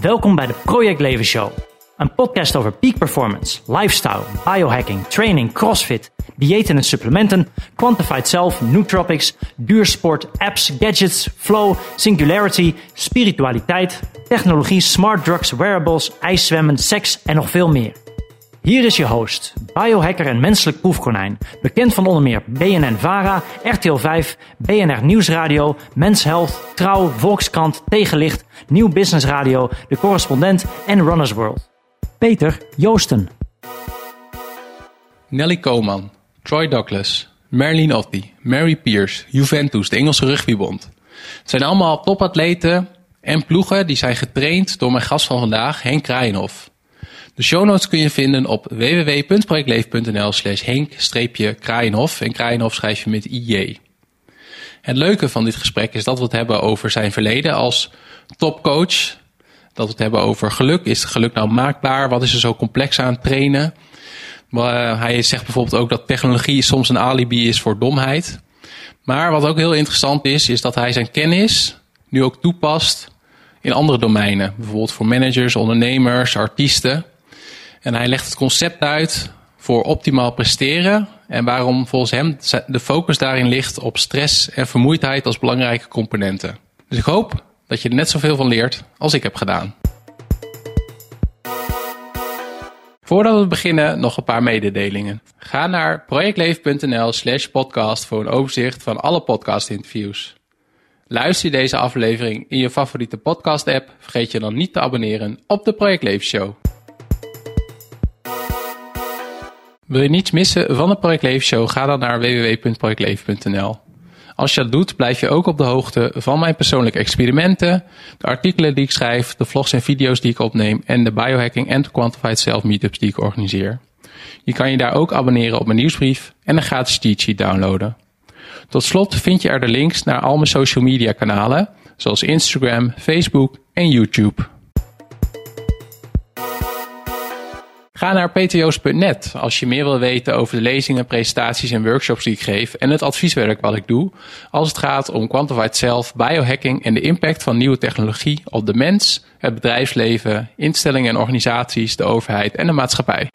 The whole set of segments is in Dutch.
Welkom bij de Project Leven Show. Een podcast over peak performance, lifestyle, biohacking, training, crossfit, diëten en supplementen, quantified self, nootropics, duursport, apps, gadgets, flow, singularity, spiritualiteit, technologie, smart drugs, wearables, ijszwemmen, seks en nog veel meer. Hier is je host, biohacker en menselijk proefkonijn. Bekend van onder meer BNN Vara, RTL 5, BNR Nieuwsradio, Mens Health, Trouw, Volkskrant, Tegenlicht, Nieuw Business Radio, De Correspondent en Runners World. Peter Joosten. Nelly Koman, Troy Douglas, Marilyn Otti, Mary Pierce, Juventus, de Engelse rugbybond. Het zijn allemaal topatleten en ploegen die zijn getraind door mijn gast van vandaag, Henk Kraaienhof. De show notes kun je vinden op www.projectleven.nl slash henk-kraaienhof. En Kraaienhof schrijf je met IJ. Het leuke van dit gesprek is dat we het hebben over zijn verleden als topcoach. Dat we het hebben over geluk. Is geluk nou maakbaar? Wat is er zo complex aan trainen? Maar eh, hij zegt bijvoorbeeld ook dat technologie soms een alibi is voor domheid. Maar wat ook heel interessant is, is dat hij zijn kennis nu ook toepast in andere domeinen. Bijvoorbeeld voor managers, ondernemers, artiesten. En hij legt het concept uit voor optimaal presteren en waarom volgens hem de focus daarin ligt op stress en vermoeidheid als belangrijke componenten. Dus ik hoop dat je er net zoveel van leert als ik heb gedaan. Voordat we beginnen, nog een paar mededelingen. Ga naar projectleven.nl slash podcast voor een overzicht van alle podcast-interviews. Luister je deze aflevering in je favoriete podcast-app, vergeet je dan niet te abonneren op de Projectleven Show. Wil je niets missen van de Project Show? Ga dan naar www.projectleven.nl. Als je dat doet, blijf je ook op de hoogte van mijn persoonlijke experimenten, de artikelen die ik schrijf, de vlogs en video's die ik opneem en de biohacking en quantified self meetups die ik organiseer. Je kan je daar ook abonneren op mijn nieuwsbrief en een gratis cheat sheet downloaden. Tot slot vind je er de links naar al mijn social media kanalen, zoals Instagram, Facebook en YouTube. Ga naar pto's.net als je meer wil weten over de lezingen, presentaties en workshops die ik geef en het advieswerk wat ik doe als het gaat om quantified self, biohacking en de impact van nieuwe technologie op de mens, het bedrijfsleven, instellingen en organisaties, de overheid en de maatschappij.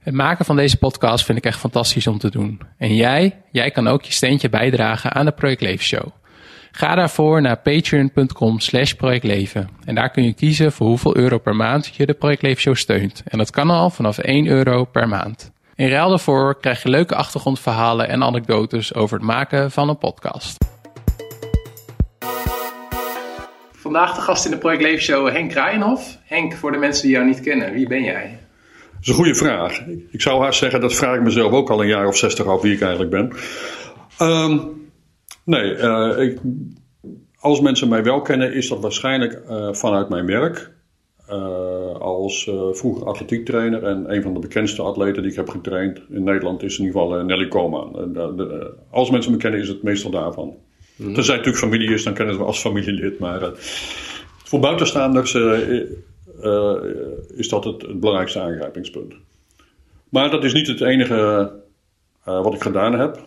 Het maken van deze podcast vind ik echt fantastisch om te doen. En jij, jij kan ook je steentje bijdragen aan de Project Leven Show. Ga daarvoor naar patreon.com slash projectleven. En daar kun je kiezen voor hoeveel euro per maand je de Project Show steunt. En dat kan al vanaf 1 euro per maand. In ruil daarvoor krijg je leuke achtergrondverhalen en anekdotes over het maken van een podcast. Vandaag de gast in de Project Leven Show Henk Kraaienhof. Henk, voor de mensen die jou niet kennen, wie ben jij? Dat is een goede vraag. Ik zou haast zeggen, dat vraag ik mezelf ook al een jaar of zestig af wie ik eigenlijk ben. Um, Nee, uh, ik, als mensen mij wel kennen, is dat waarschijnlijk uh, vanuit mijn werk. Uh, als vroeger atletiek trainer en een van de bekendste atleten die ik heb getraind in Nederland is in ieder geval Nelly Koman. als mensen me kennen, is het meestal daarvan. Mm. Tenzij het natuurlijk familie is, dan kennen ze me als familielid. Maar voor buitenstaanders is dat het, het belangrijkste aangrijpingspunt. Maar dat is niet het enige wat ik gedaan heb.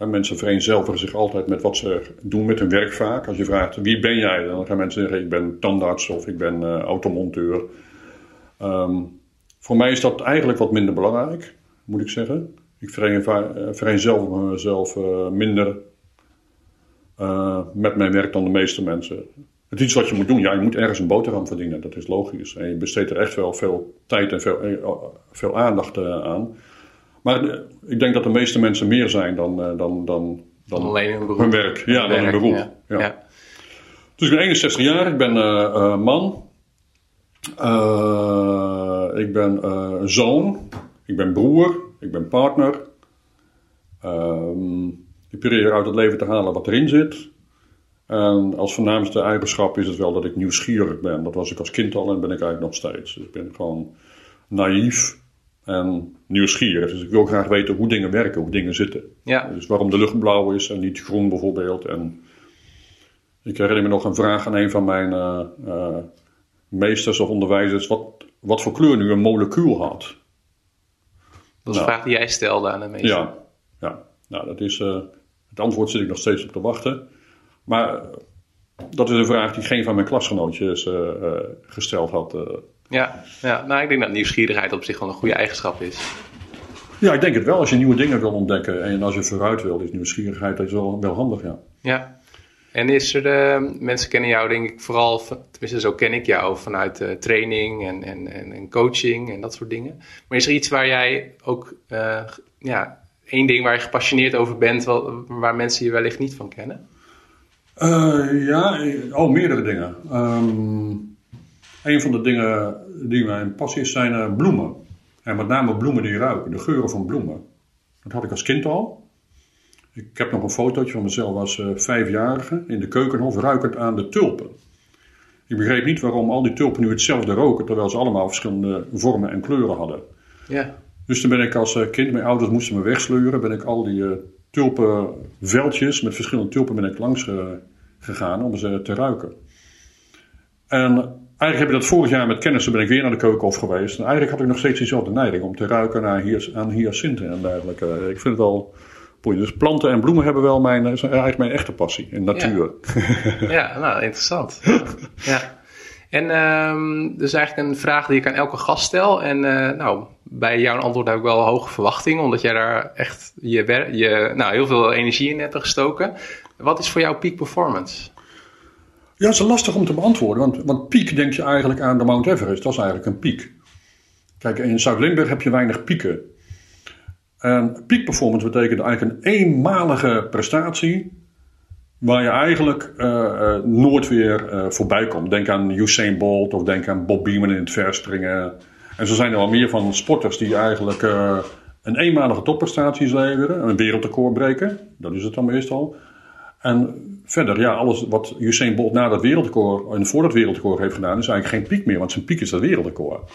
En mensen vereenzelvigen zich altijd met wat ze doen met hun werk vaak. Als je vraagt wie ben jij, dan gaan mensen zeggen ik ben tandarts of ik ben uh, automonteur. Um, voor mij is dat eigenlijk wat minder belangrijk, moet ik zeggen. Ik vereenzelvig mezelf uh, minder met mijn werk dan de meeste mensen. Het is iets wat je moet doen. Ja, je moet ergens een boterham verdienen, dat is logisch. En je besteedt er echt wel veel tijd en veel, veel aandacht aan. Maar eh, ik denk dat de meeste mensen meer zijn dan, uh, dan, dan, dan alleen hun, werk. Ja, dan hun beroep. Ja. Ja. Dus ik ben 61 jaar, ik ben uh, man. ik ben zoon, ik ben broer, ik ben partner. Ehm, ik probeer uit het leven te halen wat erin zit. En als voornaamste eigenschap is het wel dat ik nieuwsgierig ben. Dat was ik als kind al en ben ik eigenlijk nog steeds. Dus ik ben gewoon naïef en nieuwsgierig. Dus ik wil graag weten hoe dingen werken, hoe dingen zitten. Ja. Dus waarom de lucht blauw is en niet groen bijvoorbeeld. En ik herinner me nog een vraag aan een van mijn uh, uh, meesters of onderwijzers. Wat, wat voor kleur nu een molecuul had. Dat is een nou. vraag die jij stelde aan de meester. Ja, ja. nou dat is... Uh, het antwoord zit ik nog steeds op te wachten. Maar dat is een vraag die geen van mijn klasgenootjes gesteld had. Ja, ja, nou ik denk dat nieuwsgierigheid op zich wel een goede eigenschap is. Ja, ik denk het wel. Als je nieuwe dingen wil ontdekken en als je vooruit wil, is nieuwsgierigheid is wel, wel handig, ja. Ja. En is er de, mensen kennen jou denk ik vooral, tenminste zo ken ik jou, vanuit uh, training en, en, en, coaching en dat soort dingen. Maar is er iets waar jij ook, uh, ja, één ding waar je gepassioneerd over bent, wel, waar mensen je wellicht niet van kennen? Uh, ja, oh, meerdere dingen. Um, een van de dingen die mijn passie is, zijn bloemen. En met name bloemen die ruiken, de geuren van bloemen. Dat had ik als kind al. Ik heb nog een fotootje van mezelf als uh, vijfjarige in de keukenhof ruikend aan de tulpen. Ik begreep niet waarom al die tulpen nu hetzelfde roken, terwijl ze allemaal verschillende vormen en kleuren hadden. Ja. Dus toen ben ik als uh, kind, mijn ouders moesten me wegsleuren, ben ik al die tulpenveldjes met verschillende tulpen ben ik langs gegaan om ze te ruiken. En eigenlijk heb ik dat vorig jaar met kennissen ben ik weer naar de keukenhof geweest. En eigenlijk had ik nog steeds diezelfde neiging om te ruiken naar hier, aan hyacinten en dergelijke. Ik vind het wel dus planten en bloemen hebben wel mijn, eigenlijk mijn echte passie in natuur. Ja, nou interessant. ja. En um, dus eigenlijk een vraag die ik aan elke gast stel. En uh, nou, bij jouw antwoord heb ik wel hoge verwachtingen, omdat jij daar echt je, je, nou, heel veel energie in hebt gestoken. Wat is voor jou peak performance? Ja, het is lastig om te beantwoorden, want, want piek denk je eigenlijk aan de Mount Everest. Dat is eigenlijk een piek. Kijk, in Zuid-Limburg heb je weinig pieken. En peak performance betekent eigenlijk een eenmalige prestatie waar je eigenlijk uh, nooit weer uh, voorbij komt. Denk aan Usain Bolt of denk aan Bob Beamon in het verspringen. En zo zijn er wel meer van sporters die eigenlijk een eenmalige topprestaties leveren, een wereldrecord breken. Dat is het dan meestal. En verder, ja, alles wat Usain Bolt na dat wereldrecord en voor dat wereldrecord heeft gedaan, is eigenlijk geen piek meer, want zijn piek is dat wereldrecord.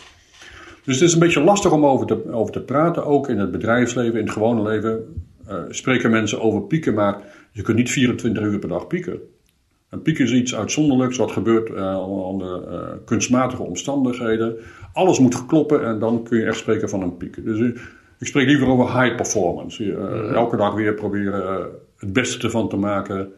Dus het is een beetje lastig om over te, over te praten, ook in het bedrijfsleven, in het gewone leven. Uh, spreken mensen over pieken, maar je kunt niet 24 uur per dag pieken. Een piek is iets uitzonderlijks, wat gebeurt uh, onder uh, kunstmatige omstandigheden. Alles moet kloppen en dan kun je echt spreken van een piek. Dus ik spreek liever over high performance. Elke dag weer proberen het beste ervan te maken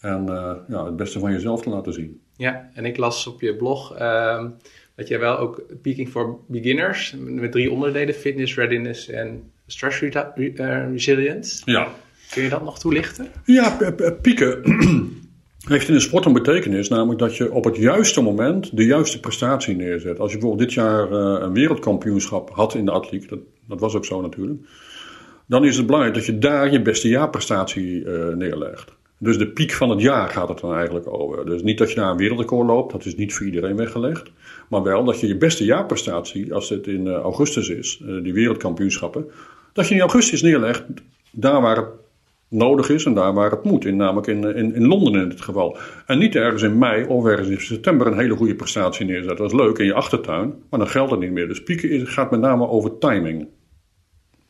en ja, het beste van jezelf te laten zien. Ja, en ik las op je blog ehm, dat jij wel ook Peaking for Beginners met drie onderdelen: fitness, readiness en stress re uh, resilience. Ja. Kun je dat nog toelichten? Ja, pieken heeft in de sport een betekenis, namelijk dat je op het juiste moment de juiste prestatie neerzet. Als je bijvoorbeeld dit jaar uh, een wereldkampioenschap had in de atletiek, dat, dat, was ook zo natuurlijk, dan is het belangrijk dat je daar je beste jaarprestatie neerlegt. Dus de piek van het jaar gaat het dan eigenlijk over. Dus niet dat je naar een wereldrecord loopt, dat is niet voor iedereen weggelegd. Maar wel dat je je beste jaarprestatie, als het in eh, augustus is, eh, die wereldkampioenschappen, dat je in augustus neerlegt daar waar het nodig is en daar waar het moet. In, namelijk in, in, in Londen in dit geval. En niet ergens in mei of ergens in september een hele goede prestatie neerzetten. Dat is leuk in je achtertuin, maar dan geldt het niet meer. Dus pieken gaat met name over timing.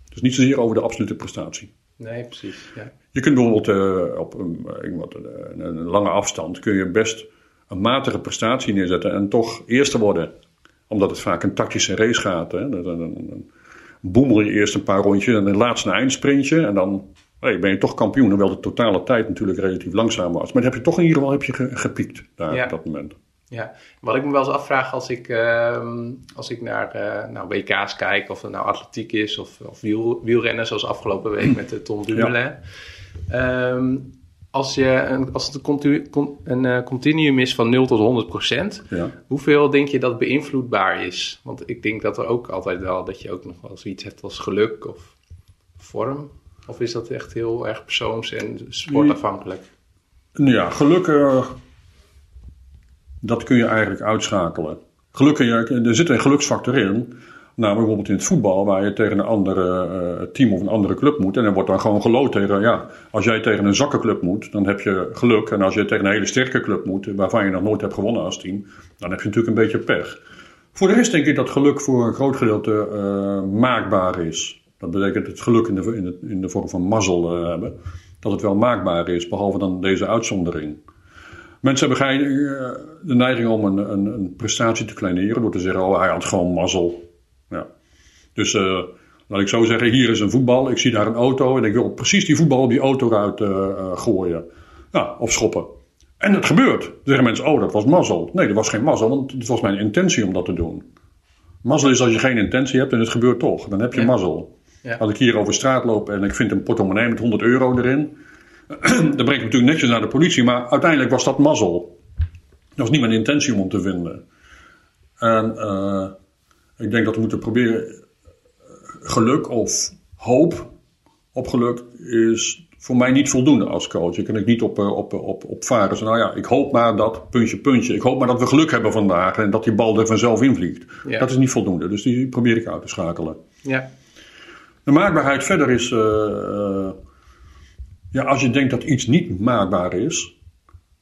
Dus niet zozeer over de absolute prestatie. Nee, precies. Ja. Je kunt bijvoorbeeld uh, op een, een, een, lange afstand kun je best een matige prestatie neerzetten en toch eerste worden. Omdat het vaak een tactische race gaat. Hè? Dan, dan, boemel je eerst een paar rondjes en dan laatst een eindsprintje. En dan hey, ben je toch kampioen. Hoewel de totale tijd natuurlijk relatief langzaam was. Maar dan heb je toch in ieder geval heb je gepiekt daar op dat moment. Ja, wat ik me wel eens afvraag als ik, uh, als ik naar uh, nou, WK's kijk, of het nou atletiek is of, of wiel, wielrennen, zoals afgelopen week met de Tom Dumoulin. Ja. Um, als, je, als het een, continu, een uh, continuum is van 0 tot 100 procent, ja. hoeveel denk je dat beïnvloedbaar is? Want ik denk dat er ook altijd wel, dat je ook nog wel zoiets hebt als geluk of vorm. Of is dat echt heel erg persoons- en sportafhankelijk? Ja, geluk, uh, dat kun je eigenlijk uitschakelen. Geluk, er zit een geluksfactor in. Nou, bijvoorbeeld in het voetbal, waar je tegen een andere uh, team of een andere club moet. En er wordt dan gewoon geloot tegen, ja, als jij tegen een zakkenclub moet, dan heb je geluk. En als je tegen een hele sterke club moet, waarvan je nog nooit hebt gewonnen als team, dan heb je natuurlijk een beetje pech. Voor de rest denk ik dat geluk voor een groot gedeelte uh, maakbaar is. Dat betekent het geluk in de, in de, vorm van mazzel uh, hebben. Dat het wel maakbaar is, behalve dan deze uitzondering. Mensen hebben geen, de neiging om een, een, een prestatie te kleineren door te zeggen: Oh, hij had gewoon mazzel. Ja. Dus uh, laat ik zo zeggen, hier is een voetbal, ik zie daar een auto en ik wil precies die voetbal op die autoruit uh, gooien. Ja, of schoppen. En het gebeurt. Dan zeggen mensen, oh, dat was mazzel. Nee, dat was geen mazzel, want het was mijn intentie om dat te doen. Mazzel is als je geen intentie hebt en het gebeurt toch. Dan heb je Ja. mazzel. Ja. Als ik hier over straat loop en ik vind een portemonnee met 100 euro erin. Dan breng ik natuurlijk netjes naar de politie. Maar uiteindelijk was dat mazzel. Dat was niet mijn intentie om hem te vinden. En eh, ik denk dat we moeten proberen eh, geluk of hoop op geluk is voor mij niet voldoende als coach. Ik kan ik niet op, eh, op, op, op varen. Dus, nou ja, ik hoop maar dat, puntje, puntje. Ik hoop maar dat we geluk hebben vandaag en dat die bal er vanzelf invliegt. Ja. Dat is niet voldoende, dus die probeer ik uit te schakelen. Ja. De maakbaarheid verder is, ja, als je denkt dat iets niet maakbaar is,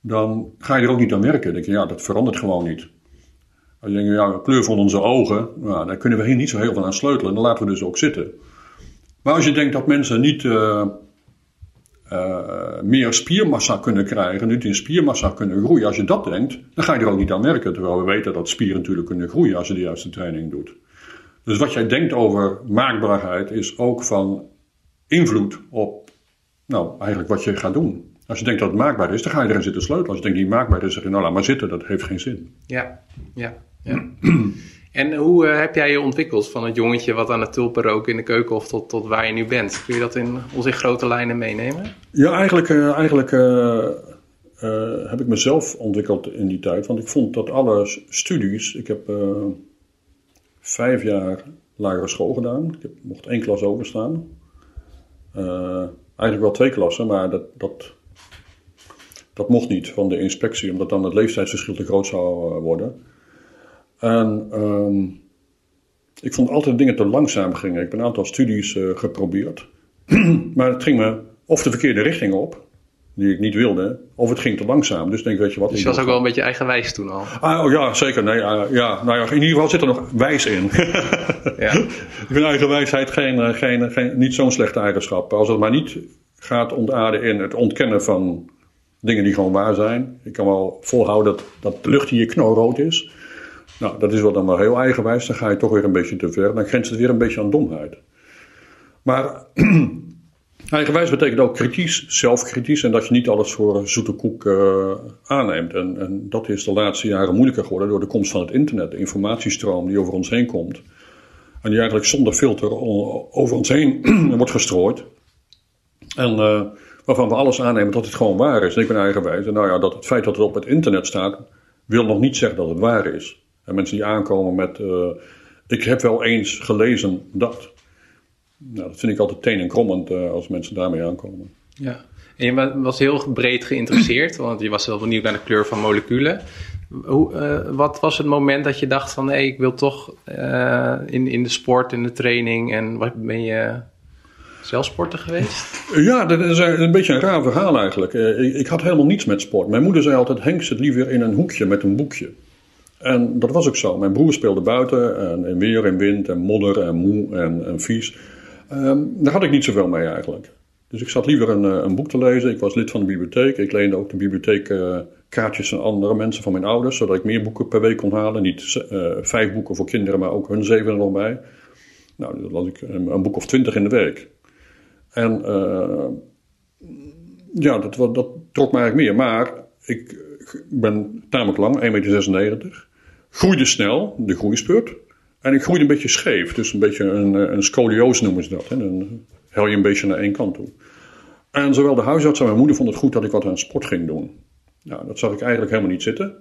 dan ga je er ook niet aan werken. Dan denk je, ja, dat verandert gewoon niet. Als je denkt, ja, kleur van onze ogen, nou, daar kunnen we hier niet zo heel veel aan sleutelen. Dan laten we dus ook zitten. Maar als je denkt dat mensen niet eh, eh, meer spiermassa kunnen krijgen, niet in spiermassa kunnen groeien, als je dat denkt, dan ga je er ook niet aan werken. Terwijl we weten dat spieren natuurlijk kunnen groeien als je de juiste training doet. Dus wat jij denkt over maakbaarheid is ook van invloed op, nou, eigenlijk wat je gaat doen. Als je denkt dat het maakbaar is, dan ga je erin zitten sleutelen. Als je denkt niet maakbaar is, zeg je, nou, laat maar zitten, dat heeft geen zin. Ja, ja, ja. En hoe eh, heb jij je ontwikkeld van het jongetje wat aan het tulpen roken in de keukenhof tot, tot waar je nu bent? Kun je dat in, ons in grote lijnen meenemen? Ja, eigenlijk, eh, eigenlijk eh, heb ik mezelf ontwikkeld in die tijd. Want ik vond dat alle studies. Ik heb vijf jaar lagere school gedaan. Ik heb, mocht één klas overstaan. Eigenlijk wel twee klassen, maar dat, dat, dat mocht niet van de inspectie, omdat dan het leeftijdsverschil te groot zou eh, worden. En ehm, ik vond altijd dingen te langzaam gingen. Ik heb een aantal studies eh, geprobeerd. Maar het ging me of de verkeerde richting op, die ik niet wilde, of het ging te langzaam. Dus denk, weet je wat. Dus je was ook wel een beetje eigenwijs toen al. Ah, oh ja, zeker. Nee, ah, ja, nou ja, in ieder geval zit er nog wijs in. Ja, ik vind eigen wijsheid geen, eh, geen, geen, niet zo'n slechte eigenschap. Als het maar niet gaat ontaarden in het ontkennen van dingen die gewoon waar zijn. Ik kan wel volhouden dat, dat de lucht hier knalrood is. Nou, dat is wel dan wel heel eigenwijs. Dan ga je toch weer een beetje te ver. Dan grenst het weer een beetje aan domheid. Maar eigenwijs betekent ook kritisch, zelfkritisch. En dat je niet alles voor zoete koek eh, aanneemt. En, en dat is de laatste jaren moeilijker geworden door de komst van het internet. De informatiestroom die over ons heen komt. En die eigenlijk zonder filter over ons heen wordt gestrooid. En eh, waarvan we alles aannemen dat het gewoon waar is. En ik ben eigenwijs. En nou ja, dat het feit dat het op het internet staat, wil nog niet zeggen dat het waar is. En mensen die aankomen met, eh, ik heb wel eens gelezen dat. Nou, dat vind ik altijd tenenkrommend eh als mensen daarmee aankomen. ja. En je wa- was heel breed geïnteresseerd, want je was heel benieuwd naar de kleur van moleculen. Hoe, eh, wat was het moment dat je dacht van, hé, ik wil toch eh, in, in de sport, in de training en wat ben je zelf sporter geweest? Ja, dat is een beetje een raar verhaal eigenlijk. Ik, ik had helemaal niets met sport. Mijn moeder zei altijd: Henk zit liever in een hoekje met een boekje. En dat was ook zo. Mijn broer speelde buiten, en in weer en wind en modder en moe en, en vies. Ehm, daar had ik niet zoveel mee eigenlijk. Dus ik zat liever een, eh, een boek te lezen. Ik was lid van de bibliotheek. Ik leende ook de bibliotheek eh, kaartjes aan andere mensen van mijn ouders, zodat ik meer boeken per week kon halen. Niet eh, vijf boeken voor kinderen, maar ook hun zeven er nog bij. Nou, dan las ik een, boek of twintig in de week. En ja, dat, dat trok me eigenlijk meer. Maar ik ben tamelijk lang, 1,96 meter. Groeide snel, de groeispurt. En ik groeide een beetje scheef. Dus een beetje een, eh, een scoliose noemen ze dat. Hè? Dan hel je een beetje naar één kant toe. En zowel de huisarts en mijn moeder vonden het goed dat ik wat aan sport ging doen. Nou, dat zag ik eigenlijk helemaal niet zitten.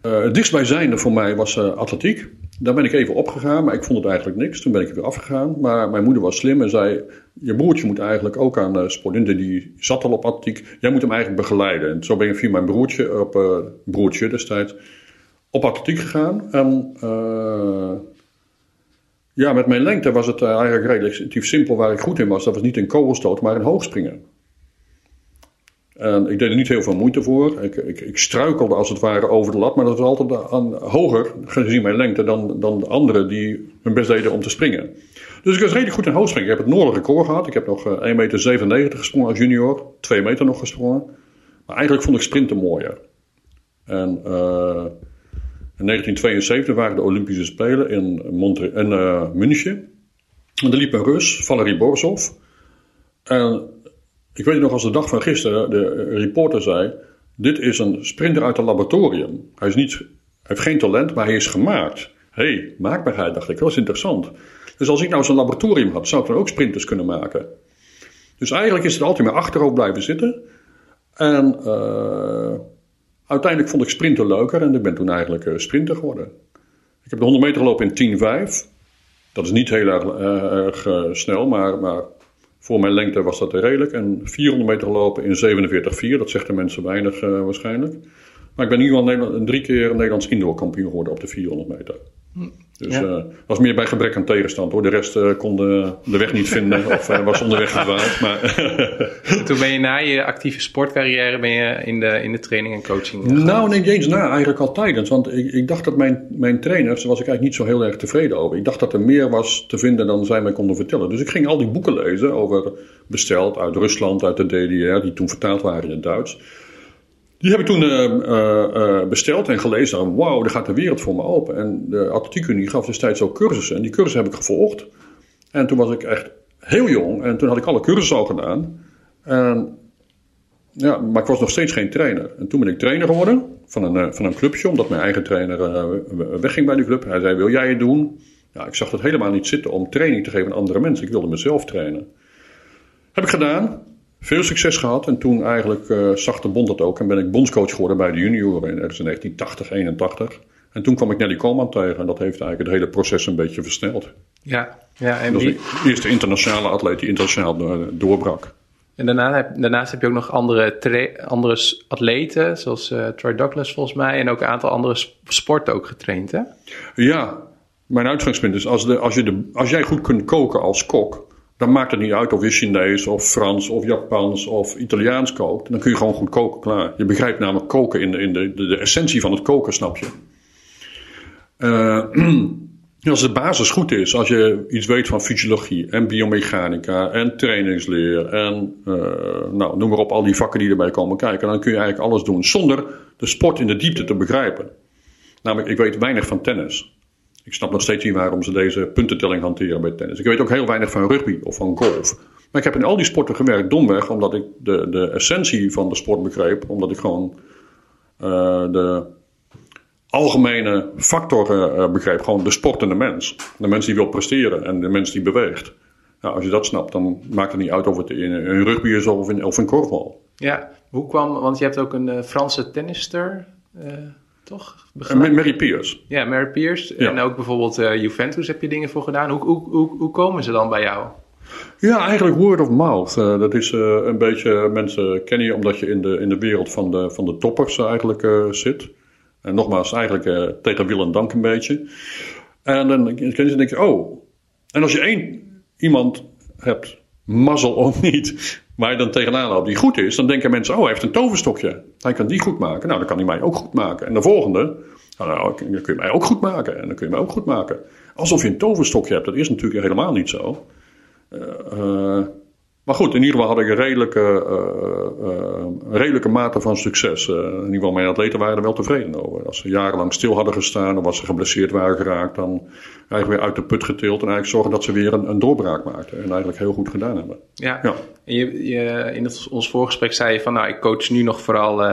Eh, het dichtstbijzijnde voor mij was eh, atletiek. Daar ben ik even opgegaan, maar ik vond het eigenlijk niks. Toen ben ik er weer afgegaan. Maar mijn moeder was slim en zei: Je broertje moet eigenlijk ook aan eh, sport. Die zat al op atletiek. Jij moet hem eigenlijk begeleiden. En zo ben ik via mijn broertje, op, broertje destijds, op atletiek gegaan. En ja, met mijn lengte was het eh, eigenlijk relatief simpel waar ik goed in was. Dat was niet in kogelstoot, maar in hoogspringen. En ik deed er niet heel veel moeite voor. Ik, ik, ik struikelde als het ware over de lat, maar dat was altijd aan, hoger, gezien mijn lengte, dan, dan de anderen die hun best deden om te springen. Dus ik was redelijk goed in hoogspringen. Ik heb het noordelijk record gehad. Ik heb nog eh, 1,97 meter gesprongen als junior, 2 meter nog gesprongen. Maar eigenlijk vond ik sprinten mooier. En eh, in 1972 waren de Olympische Spelen in, Montre in eh, München. En er liep een Rus, Valery Borsov. En ik weet nog als de dag van gisteren, de reporter zei... dit is een sprinter uit een laboratorium. Hij, is niet, heeft geen talent, maar hij is gemaakt. Hé, hey, maakbaarheid, dacht ik, dat is interessant. Dus als ik nou zo'n laboratorium had, zou ik dan ook sprinters kunnen maken. Dus eigenlijk is het altijd maar achterhoofd blijven zitten. En uh, uiteindelijk vond ik sprinten leuker en ik ben toen eigenlijk uh, sprinter geworden. Ik heb de 100 meter gelopen in 10,5. Dat is niet heel erg, uh, erg snel, maar, maar voor mijn lengte was dat redelijk. En 400 meter gelopen in 47,4. Dat zegt de mensen weinig waarschijnlijk. Maar ik ben in ieder geval drie keer Nederlands indoor kampioen geworden op de 400 meter. Dus ja. uh, was meer bij gebrek aan tegenstand hoor. De rest uh, kon de, de, weg niet vinden of uh, was onderweg verdwaald. Maar Toen ben je na je actieve sportcarrière ben je in de, in de training en coaching Nou, nee, eens na. Eigenlijk al tijdens. Want ik, ik dacht dat mijn, mijn trainers, daar was ik eigenlijk niet zo heel erg tevreden over. Ik dacht dat er meer was te vinden dan zij mij konden vertellen. Dus ik ging al die boeken lezen over besteld uit Rusland, uit de DDR, die toen vertaald waren in het Duits. Die heb ik toen uh, uh, besteld en gelezen. En wauw, daar gaat de wereld voor me open. En de Atletiekunie gaf destijds ook cursussen. En die cursussen heb ik gevolgd. En toen was ik echt heel jong. En toen had ik alle cursussen al gedaan. En, ja, maar ik was nog steeds geen trainer. En toen ben ik trainer geworden van een, van een clubje. Omdat mijn eigen trainer wegging bij die club. Hij zei, wil jij het doen? Ja, ik zag dat helemaal niet zitten om training te geven aan andere mensen. Ik wilde mezelf trainen. Heb ik gedaan. Veel succes gehad en toen eigenlijk uh, zag de bond dat ook en ben ik bondscoach geworden bij de junioren in 1980, 81. En toen kwam ik Nelly Koolman tegen en dat heeft eigenlijk het hele proces een beetje versneld. Ja, ja en dat was de eerste internationale atleet die internationaal doorbrak. En daarna heb, daarnaast heb je ook nog andere, andere atleten, zoals uh, Troy Douglas volgens mij, en ook een aantal andere sporten ook getraind, hè? Ja, mijn uitgangspunt is, als, de, als, je de, als jij goed kunt koken als kok, dan maakt het niet uit of je Chinees of Frans of Japans of Italiaans kookt. Dan kun je gewoon goed koken, klaar. Je begrijpt namelijk koken in de, in de, de, essentie van het koken, snap je. Uh, als de basis goed is, als je iets weet van fysiologie en biomechanica en trainingsleer en uh, nou, noem maar op al die vakken die erbij komen kijken, dan kun je eigenlijk alles doen zonder de sport in de diepte te begrijpen. Namelijk, ik weet weinig van tennis. Ik snap nog steeds niet waarom ze deze puntentelling hanteren bij tennis. Ik weet ook heel weinig van rugby of van golf. Maar ik heb in al die sporten gewerkt domweg omdat ik de, de essentie van de sport begreep. Omdat ik gewoon uh, de algemene factoren uh, begreep. Gewoon de sportende mens. De mens die wil presteren en de mens die beweegt. Nou, als je dat snapt, dan maakt het niet uit of het in rugby is of in, of in korfbal. Ja, hoe kwam, want je hebt ook een uh, Franse tennister toch? Begeleid? Mary Pierce. Ja, Mary Pierce. Ja. En ook bijvoorbeeld uh, Juventus heb je dingen voor gedaan. Hoe, hoe, hoe, hoe, komen ze dan bij jou? Ja, eigenlijk word of mouth. Uh, dat is uh, een beetje, mensen kennen je omdat je in de, in de wereld van de, van de toppers eigenlijk zit. En nogmaals, eigenlijk tegen wil en dank een beetje. En dan ken je denk je, oh. En als je één iemand hebt, mazzel of niet, waar je dan tegenaan loopt die goed is, dan denken mensen, oh, hij heeft een toverstokje. Hij kan die goed maken. Nou, dan kan hij mij ook goed maken. En de volgende, nou, dan kun je mij ook goed maken. En dan kun je mij ook goed maken. Alsof je een toverstokje hebt. Dat is natuurlijk helemaal niet zo. Uh, maar goed, in ieder geval had ik een redelijke, uh, uh, redelijke mate van succes. Uh, in ieder geval, mijn atleten waren er wel tevreden over. Als ze jarenlang stil hadden gestaan of als ze geblesseerd waren geraakt, dan eigenlijk weer uit de put getild. En eigenlijk zorgen dat ze weer een, een doorbraak maakten. En eigenlijk heel goed gedaan hebben. Ja, ja. En je, je, in het, ons voorgesprek zei je van, nou, ik coach nu nog vooral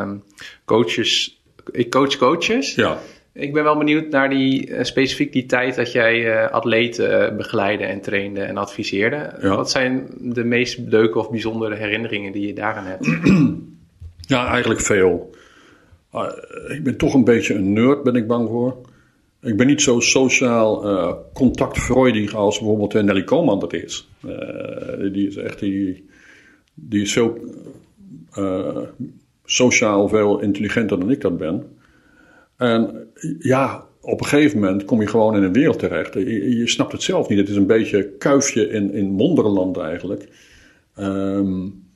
um, coaches. Ik coach coaches. Ja. Ik ben wel benieuwd naar die, uh, specifiek die tijd dat jij uh, atleten uh, begeleide en trainde en adviseerde. Ja. Wat zijn de meest leuke of bijzondere herinneringen die je daaraan hebt? Ja, eigenlijk veel. ik ben toch een beetje een nerd, ben ik bang voor. Ik ben niet zo sociaal contactfreudig als bijvoorbeeld Nelly Koolman dat is. die is echt, die, die is veel sociaal veel intelligenter dan ik dat ben. En ja, op een gegeven moment kom je gewoon in een wereld terecht. Je, snapt het zelf niet. Het is een beetje kuifje in, in wonderland eigenlijk. Um,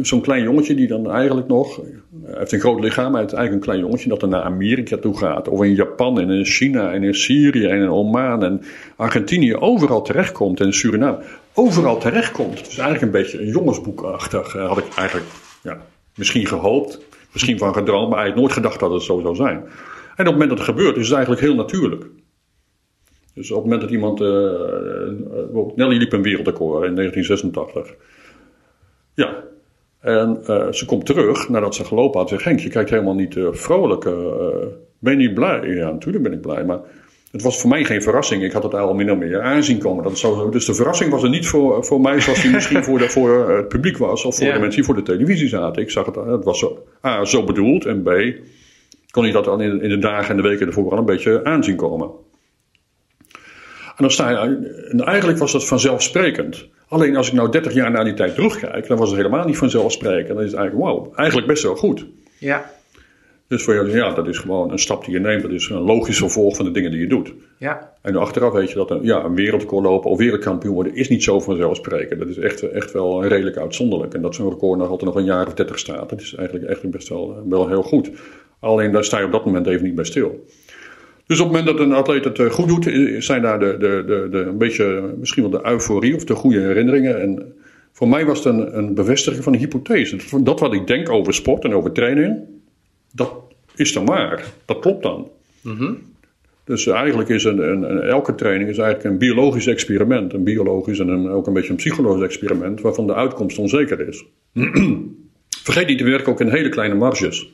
Zo'n klein jongetje die dan eigenlijk nog, hij heeft een groot lichaam, maar het is eigenlijk een klein jongetje dat dan naar Amerika toe gaat. Of in Japan en in China en in Syrië en in Oman en Argentinië overal terechtkomt en Suriname. Overal terechtkomt. Het is eigenlijk een beetje een jongensboekachtig, had ik eigenlijk ja, misschien gehoopt. Misschien van gedroomd, maar eigenlijk nooit gedacht dat het zo zou zijn. En op het moment dat het gebeurt, is het eigenlijk heel natuurlijk. Dus op het moment dat iemand. Uh, Nelly liep een wereldrecord in 1986. Ja. En uh, ze komt terug nadat ze gelopen had. Zegt Henk, je kijkt helemaal niet vrolijk. Ben je niet blij? Ja, natuurlijk ben ik blij. Maar het was voor mij geen verrassing. Ik had het al min of meer aanzien komen. Dat het zo, dus de verrassing was er niet voor, voor mij zoals die misschien voor, de, voor het publiek was. Of voor de mensen die voor de televisie zaten. Ik zag het, het was zo, A, zo bedoeld. En B, kon ik dat dan in, in de dagen en de weken ervoor al een beetje aanzien komen. En dan sta je, en eigenlijk was dat vanzelfsprekend. Alleen als ik nou 30 jaar na die tijd terugkijk, dan was het helemaal niet vanzelfsprekend. Dan is het eigenlijk, wow, eigenlijk best wel goed. Ja. Dus voor jou, ja, dat is gewoon een stap die je neemt. Dat is een logisch vervolg van de dingen die je doet. Ja. En achteraf weet je dat een, ja, een wereldrecord lopen of wereldkampioen worden is niet zo vanzelfsprekend. Dat is echt, echt wel redelijk uitzonderlijk. En dat zo'n record nog altijd nog een jaar of 30 staat, dat is eigenlijk echt best wel, wel heel goed. Alleen daar sta je op dat moment even niet bij stil. Dus op het moment dat een atleet het eh, goed doet, zijn daar de, de, de, de, een beetje misschien wel de euforie of de goede herinneringen. En voor mij was het een, een bevestiging van een hypothese. Dat wat ik denk over sport en over training, dat is dan waar. Dat klopt dan. Dus eigenlijk is een, een, een, elke training is eigenlijk een biologisch experiment. Een biologisch en een, ook een beetje een psychologisch experiment waarvan de uitkomst onzeker is. Vergeet niet, we werken ook in hele kleine marges.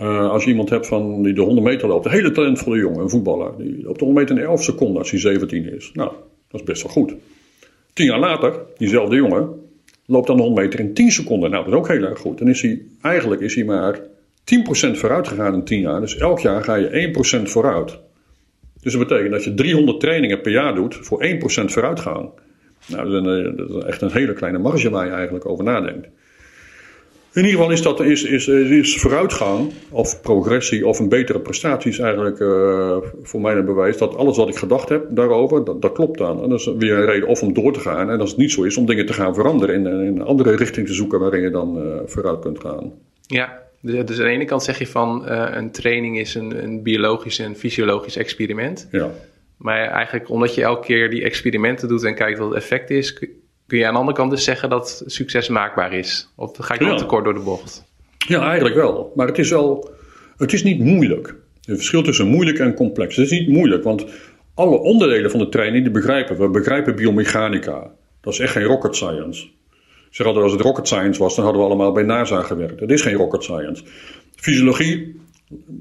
Uh, als je iemand hebt van die de 100 meter loopt, een hele talentvolle jongen, een voetballer, die op de 100 meter in 11 seconden als hij 17 is. Nou, dat is best wel goed. Tien jaar later, diezelfde jongen, loopt dan de 100 meter in 10 seconden. Nou, dat is ook heel erg goed. Dan is hij, eigenlijk is hij maar 10% vooruit gegaan in 10 jaar. Dus elk jaar ga je 1% vooruit. Dus dat betekent dat je 300 trainingen per jaar doet voor 1% vooruitgang. Nou, dat is, een, dat is echt een hele kleine marge waar je eigenlijk over nadenkt. In ieder geval is dat is, is, is vooruitgang of progressie of een betere prestatie is eigenlijk uh, voor mij een bewijs dat alles wat ik gedacht heb daarover, dat, dat, klopt dan. En dat is weer een reden of om door te gaan. En als het niet zo is, om dingen te gaan veranderen in, in een andere richting te zoeken waarin je dan uh, vooruit kunt gaan. Ja, dus aan de ene kant zeg je van uh, een training is een, een biologisch en fysiologisch experiment. Ja. Maar eigenlijk omdat je elke keer die experimenten doet en kijkt wat het effect is, kun je aan de andere kant dus zeggen dat succes maakbaar is? Of ga ik dan Ja. te kort door de bocht? Ja, eigenlijk wel. Maar het is wel, het is niet moeilijk. Het verschil tussen moeilijk en complex. Het is niet moeilijk, want alle onderdelen van de training die begrijpen we. We begrijpen biomechanica. Dat is echt geen rocket science. Zeg altijd, als het rocket science was, dan hadden we allemaal bij NASA gewerkt. Het is geen rocket science. Fysiologie,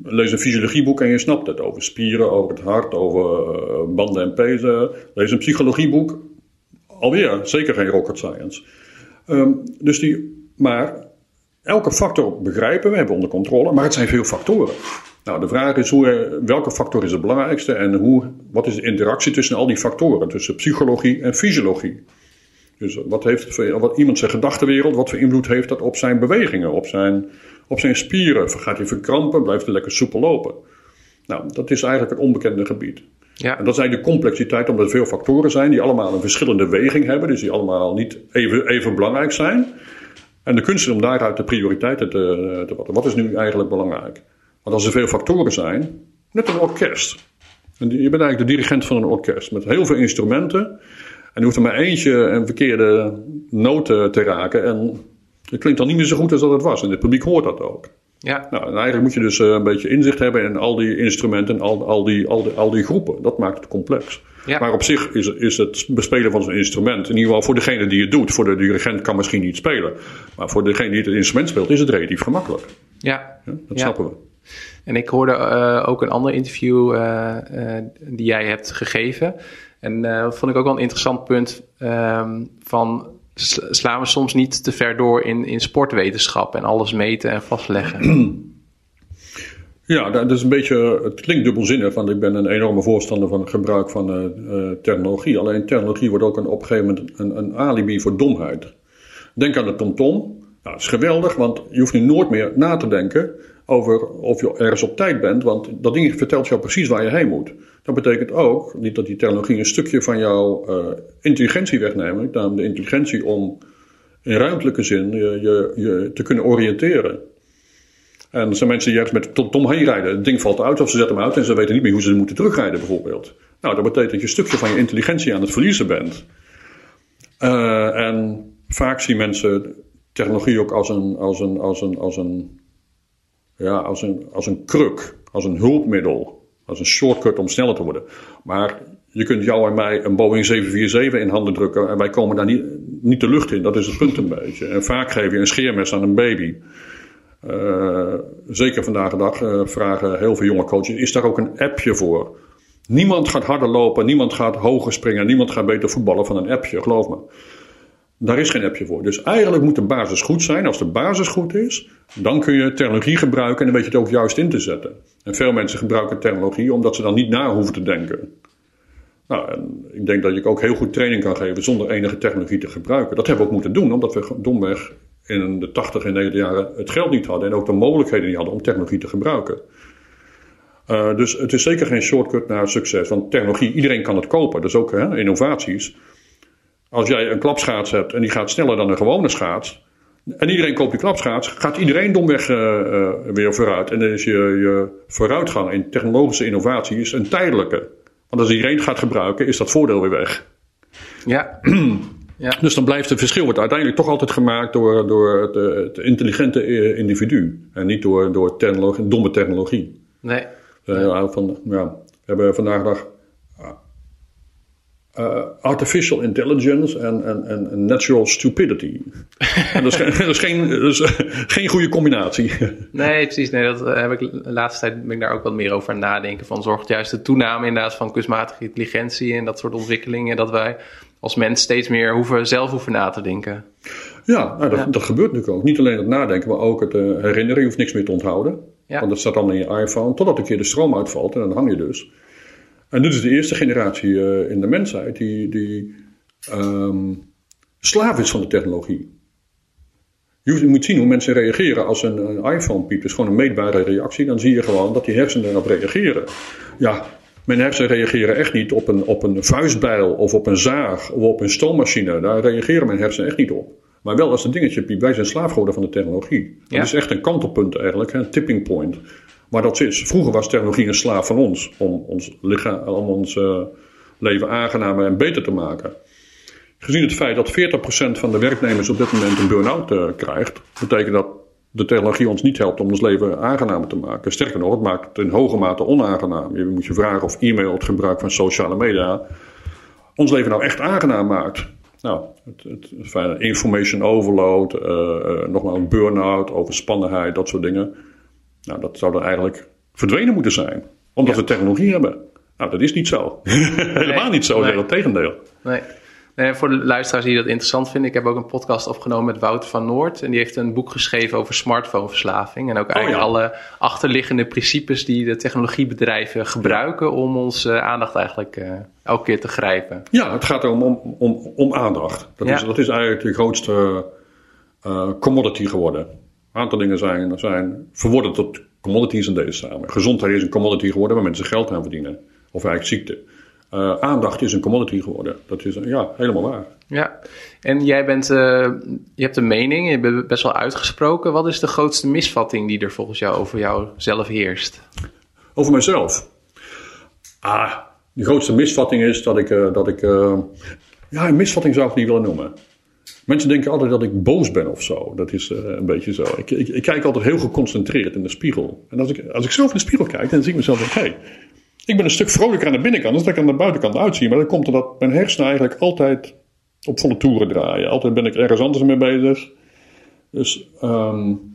lees een fysiologieboek en je snapt het. Over spieren, over het hart, over eh, banden en pezen. Lees een psychologieboek, alweer zeker geen rocket science. Ehm, dus die, maar elke factor begrijpen we, hebben onder controle, maar het zijn veel factoren. Nou, de vraag is hoe, welke factor is het belangrijkste en hoe, wat is de interactie tussen al die factoren, tussen psychologie en fysiologie. Dus wat heeft wat iemand zijn gedachtenwereld, wat voor invloed heeft dat op zijn bewegingen, op zijn, op zijn spieren? Gaat hij verkrampen, blijft hij lekker soepel lopen? Nou, dat is eigenlijk het onbekende gebied. Ja, En dat is eigenlijk de complexiteit, omdat er veel factoren zijn die allemaal een verschillende weging hebben, dus die allemaal niet even, even belangrijk zijn. En de kunst is om daaruit de prioriteiten te, te vatten. Wat is nu eigenlijk belangrijk? Want als er veel factoren zijn, net een orkest. En je bent eigenlijk de dirigent van een orkest met heel veel instrumenten. En er hoeft er maar eentje een verkeerde noot te raken. En het klinkt dan niet meer zo goed als dat het was. En het publiek hoort dat ook. ja, Nou, en eigenlijk moet je dus eh, een beetje inzicht hebben in al die instrumenten en al, al, die, al, die, al die groepen. Dat maakt het complex. Ja. Maar op zich is, is het bespelen van zo'n instrument, in ieder geval voor degene die het doet, voor de dirigent kan misschien niet spelen. Maar voor degene die het instrument speelt, is het relatief gemakkelijk. ja. Ja, dat Ja. snappen we. En ik hoorde eh, ook een ander interview eh, die jij hebt gegeven. En eh, dat vond ik ook wel een interessant punt. ehm, van slaan we soms niet te ver door in, in sportwetenschap en alles meten en vastleggen? Ja, dat is een beetje, het klinkt dubbelzinnig, want ik ben een enorme voorstander van het gebruik van eh, eh, technologie. Alleen technologie wordt ook een, op een gegeven moment een, een alibi voor domheid. Denk aan de TomTom. Nou, dat is geweldig, want je hoeft nu nooit meer na te denken over of je ergens op tijd bent, want dat ding vertelt jou precies waar je heen moet. Dat betekent ook niet dat die technologie een stukje van jouw eh, intelligentie wegneemt, namelijk de intelligentie om in ruimtelijke zin je, je, te kunnen oriënteren. En er zijn mensen die met Tom heen rijden. Het ding valt uit of ze zetten hem uit en ze weten niet meer hoe ze moeten terugrijden bijvoorbeeld. Nou, dat betekent dat je een stukje van je intelligentie aan het verliezen bent. Eh, en vaak zien mensen technologie ook als een, als een, als een, als een, ja, als een, als een kruk, als een hulpmiddel, als een shortcut om sneller te worden. Maar je kunt jou en mij een Boeing 747 in handen drukken en wij komen daar niet, niet de lucht in. Dat is het punt een beetje. En vaak geef je een scheermes aan een baby. Uh, zeker vandaag de dag uh, vragen heel veel jonge coaches: is daar ook een appje voor? Niemand gaat harder lopen, niemand gaat hoger springen, niemand gaat beter voetballen van een appje, geloof me. Daar is geen appje voor. Dus eigenlijk moet de basis goed zijn. Als de basis goed is, dan kun je technologie gebruiken en dan weet je het ook juist in te zetten. En veel mensen gebruiken technologie omdat ze dan niet na hoeven te denken. Nou, en ik denk dat je ook heel goed training kan geven zonder enige technologie te gebruiken. Dat hebben we ook moeten doen, omdat we domweg in de 80 en 90 jaren het geld niet hadden en ook de mogelijkheden niet hadden om technologie te gebruiken. Uh, dus het is zeker geen shortcut naar succes. Want technologie, iedereen kan het kopen. Dus ook hè, innovaties. Als jij een klapschaats hebt en die gaat sneller dan een gewone schaats. En iedereen koopt die klapschaats, gaat iedereen domweg uh, uh, weer vooruit. En dan is je, je vooruitgang in technologische innovatie is een tijdelijke. Want als iedereen gaat gebruiken, is dat voordeel weer weg. Ja. ja. Dus dan blijft het verschil wordt uiteindelijk toch altijd gemaakt door, door het, het intelligente individu. En niet door, door technologie, domme technologie. Nee. Uh, van, ja, we hebben vandaag dag uh, artificial intelligence en, en, en natural stupidity. en dat is, geen, dat is, geen, dat is geen goede combinatie. nee, precies. Nee, dat heb ik, de laatste tijd ben ik daar ook wat meer over aan nadenken. Van zorgt juist de toename inderdaad van kunstmatige intelligentie en dat soort ontwikkelingen. Dat wij als mens steeds meer hoeven, zelf hoeven na te denken. Ja, nou, dat, ja. dat gebeurt natuurlijk ook. Niet alleen het nadenken, maar ook het uh, herinneren. Je hoeft niks meer te onthouden. Ja. Want dat staat dan in je iPhone. Totdat een keer de stroom uitvalt en dan hang je dus. En dit is de eerste generatie uh, in de mensheid die, die um, slaaf is van de technologie. Je moet zien hoe mensen reageren als een, een iPhone piept. is gewoon een meetbare reactie. Dan zie je gewoon dat die hersenen erop reageren. Ja, mijn hersenen reageren echt niet op een, op een vuistbijl of op een zaag of op een stoommachine. Daar reageren mijn hersenen echt niet op. Maar wel als het dingetje piept. Wij zijn slaaf geworden van de technologie. Dat ja. is echt een kantelpunt eigenlijk, een tipping point. Maar dat is, vroeger was technologie een slaaf van ons. Om ons, lichaam, om ons uh, leven aangenamer en beter te maken. Gezien het feit dat 40% van de werknemers op dit moment een burn-out uh, krijgt, betekent dat de technologie ons niet helpt om ons leven aangenamer te maken. Sterker nog, het maakt het in hoge mate onaangenaam. Je moet je vragen of e-mail, het gebruik van sociale media, ons leven nou echt aangenaam maakt. Nou, het, het, information overload, uh, uh, nogmaals burn-out, overspannenheid, dat soort dingen. Nou, dat zou dan eigenlijk verdwenen moeten zijn. Omdat ja. we technologie hebben. Nou, dat is niet zo. Helemaal niet zo, nee. het tegendeel. Nee. Nee, voor de luisteraars die dat interessant vinden, ik heb ook een podcast opgenomen met Wouter van Noord. En die heeft een boek geschreven over smartphoneverslaving. En ook eigenlijk oh, ja. alle achterliggende principes die de technologiebedrijven gebruiken om onze uh, aandacht eigenlijk uh, elke keer te grijpen. Ja, het gaat om, om, om, om aandacht. Dat, ja. is, dat is eigenlijk de grootste uh, commodity geworden. Een aantal dingen zijn, zijn verworden tot commodities in deze samen. Gezondheid is een commodity geworden waar mensen geld aan verdienen. Of eigenlijk ziekte. Uh, aandacht is een commodity geworden. Dat is ja, helemaal waar. Ja, en jij bent, uh, je hebt een mening, je bent best wel uitgesproken. Wat is de grootste misvatting die er volgens jou over jouzelf heerst? Over mijzelf? Ah, de grootste misvatting is dat ik, uh, dat ik ja, een misvatting zou ik niet willen noemen. Mensen denken altijd dat ik boos ben of zo. Dat is een beetje zo. Ik, ik, ik, kijk altijd heel geconcentreerd in de spiegel. En als ik, als ik zelf in de spiegel kijk, dan zie ik mezelf denk, hey, ik ben een stuk vrolijker aan de binnenkant dan dat ik aan de buitenkant uitzie. Maar dat komt omdat mijn hersenen eigenlijk altijd op volle toeren draaien. Altijd ben ik ergens anders mee bezig. Dus um,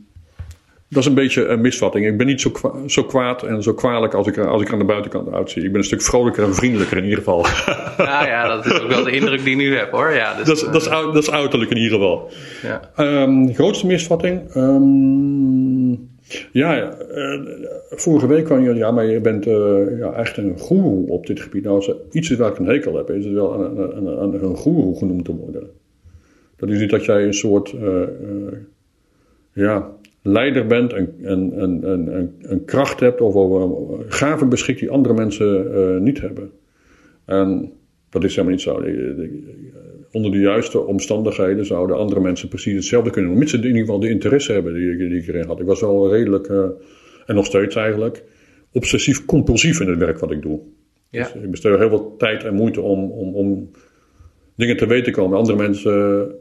dat is een beetje een misvatting. Ik ben niet zo, kwa zo kwaad en zo kwalijk als ik, als ik aan de buitenkant uitzie. Ik ben een stuk vrolijker en vriendelijker in ieder geval. Ja, ja dat is ook wel de indruk die ik nu heb hoor. Ja, dus, dat, is, uh, dat, is, dat is uiterlijk in ieder geval. Ja. Um, grootste misvatting? Um, ja, uh, vorige week kwam je, ja, maar je bent uh, ja, echt een goeroe op dit gebied. Nou, als er iets is waar ik een hekel heb, is het wel een, een, een, een goeroe genoemd te worden. Dat is niet dat jij een soort, ja, leider bent, en een, kracht hebt of over gaven beschikt die andere mensen niet hebben. En dat is helemaal niet zo. Onder de juiste omstandigheden zouden andere mensen precies hetzelfde kunnen doen. Mits ze in ieder geval de interesse hebben die, die ik erin had. Ik was wel redelijk, uh, en nog steeds eigenlijk, obsessief compulsief in het werk wat ik doe. Ja. Dus ik besteed heel veel tijd en moeite om, om, om dingen te weten komen. Andere mensen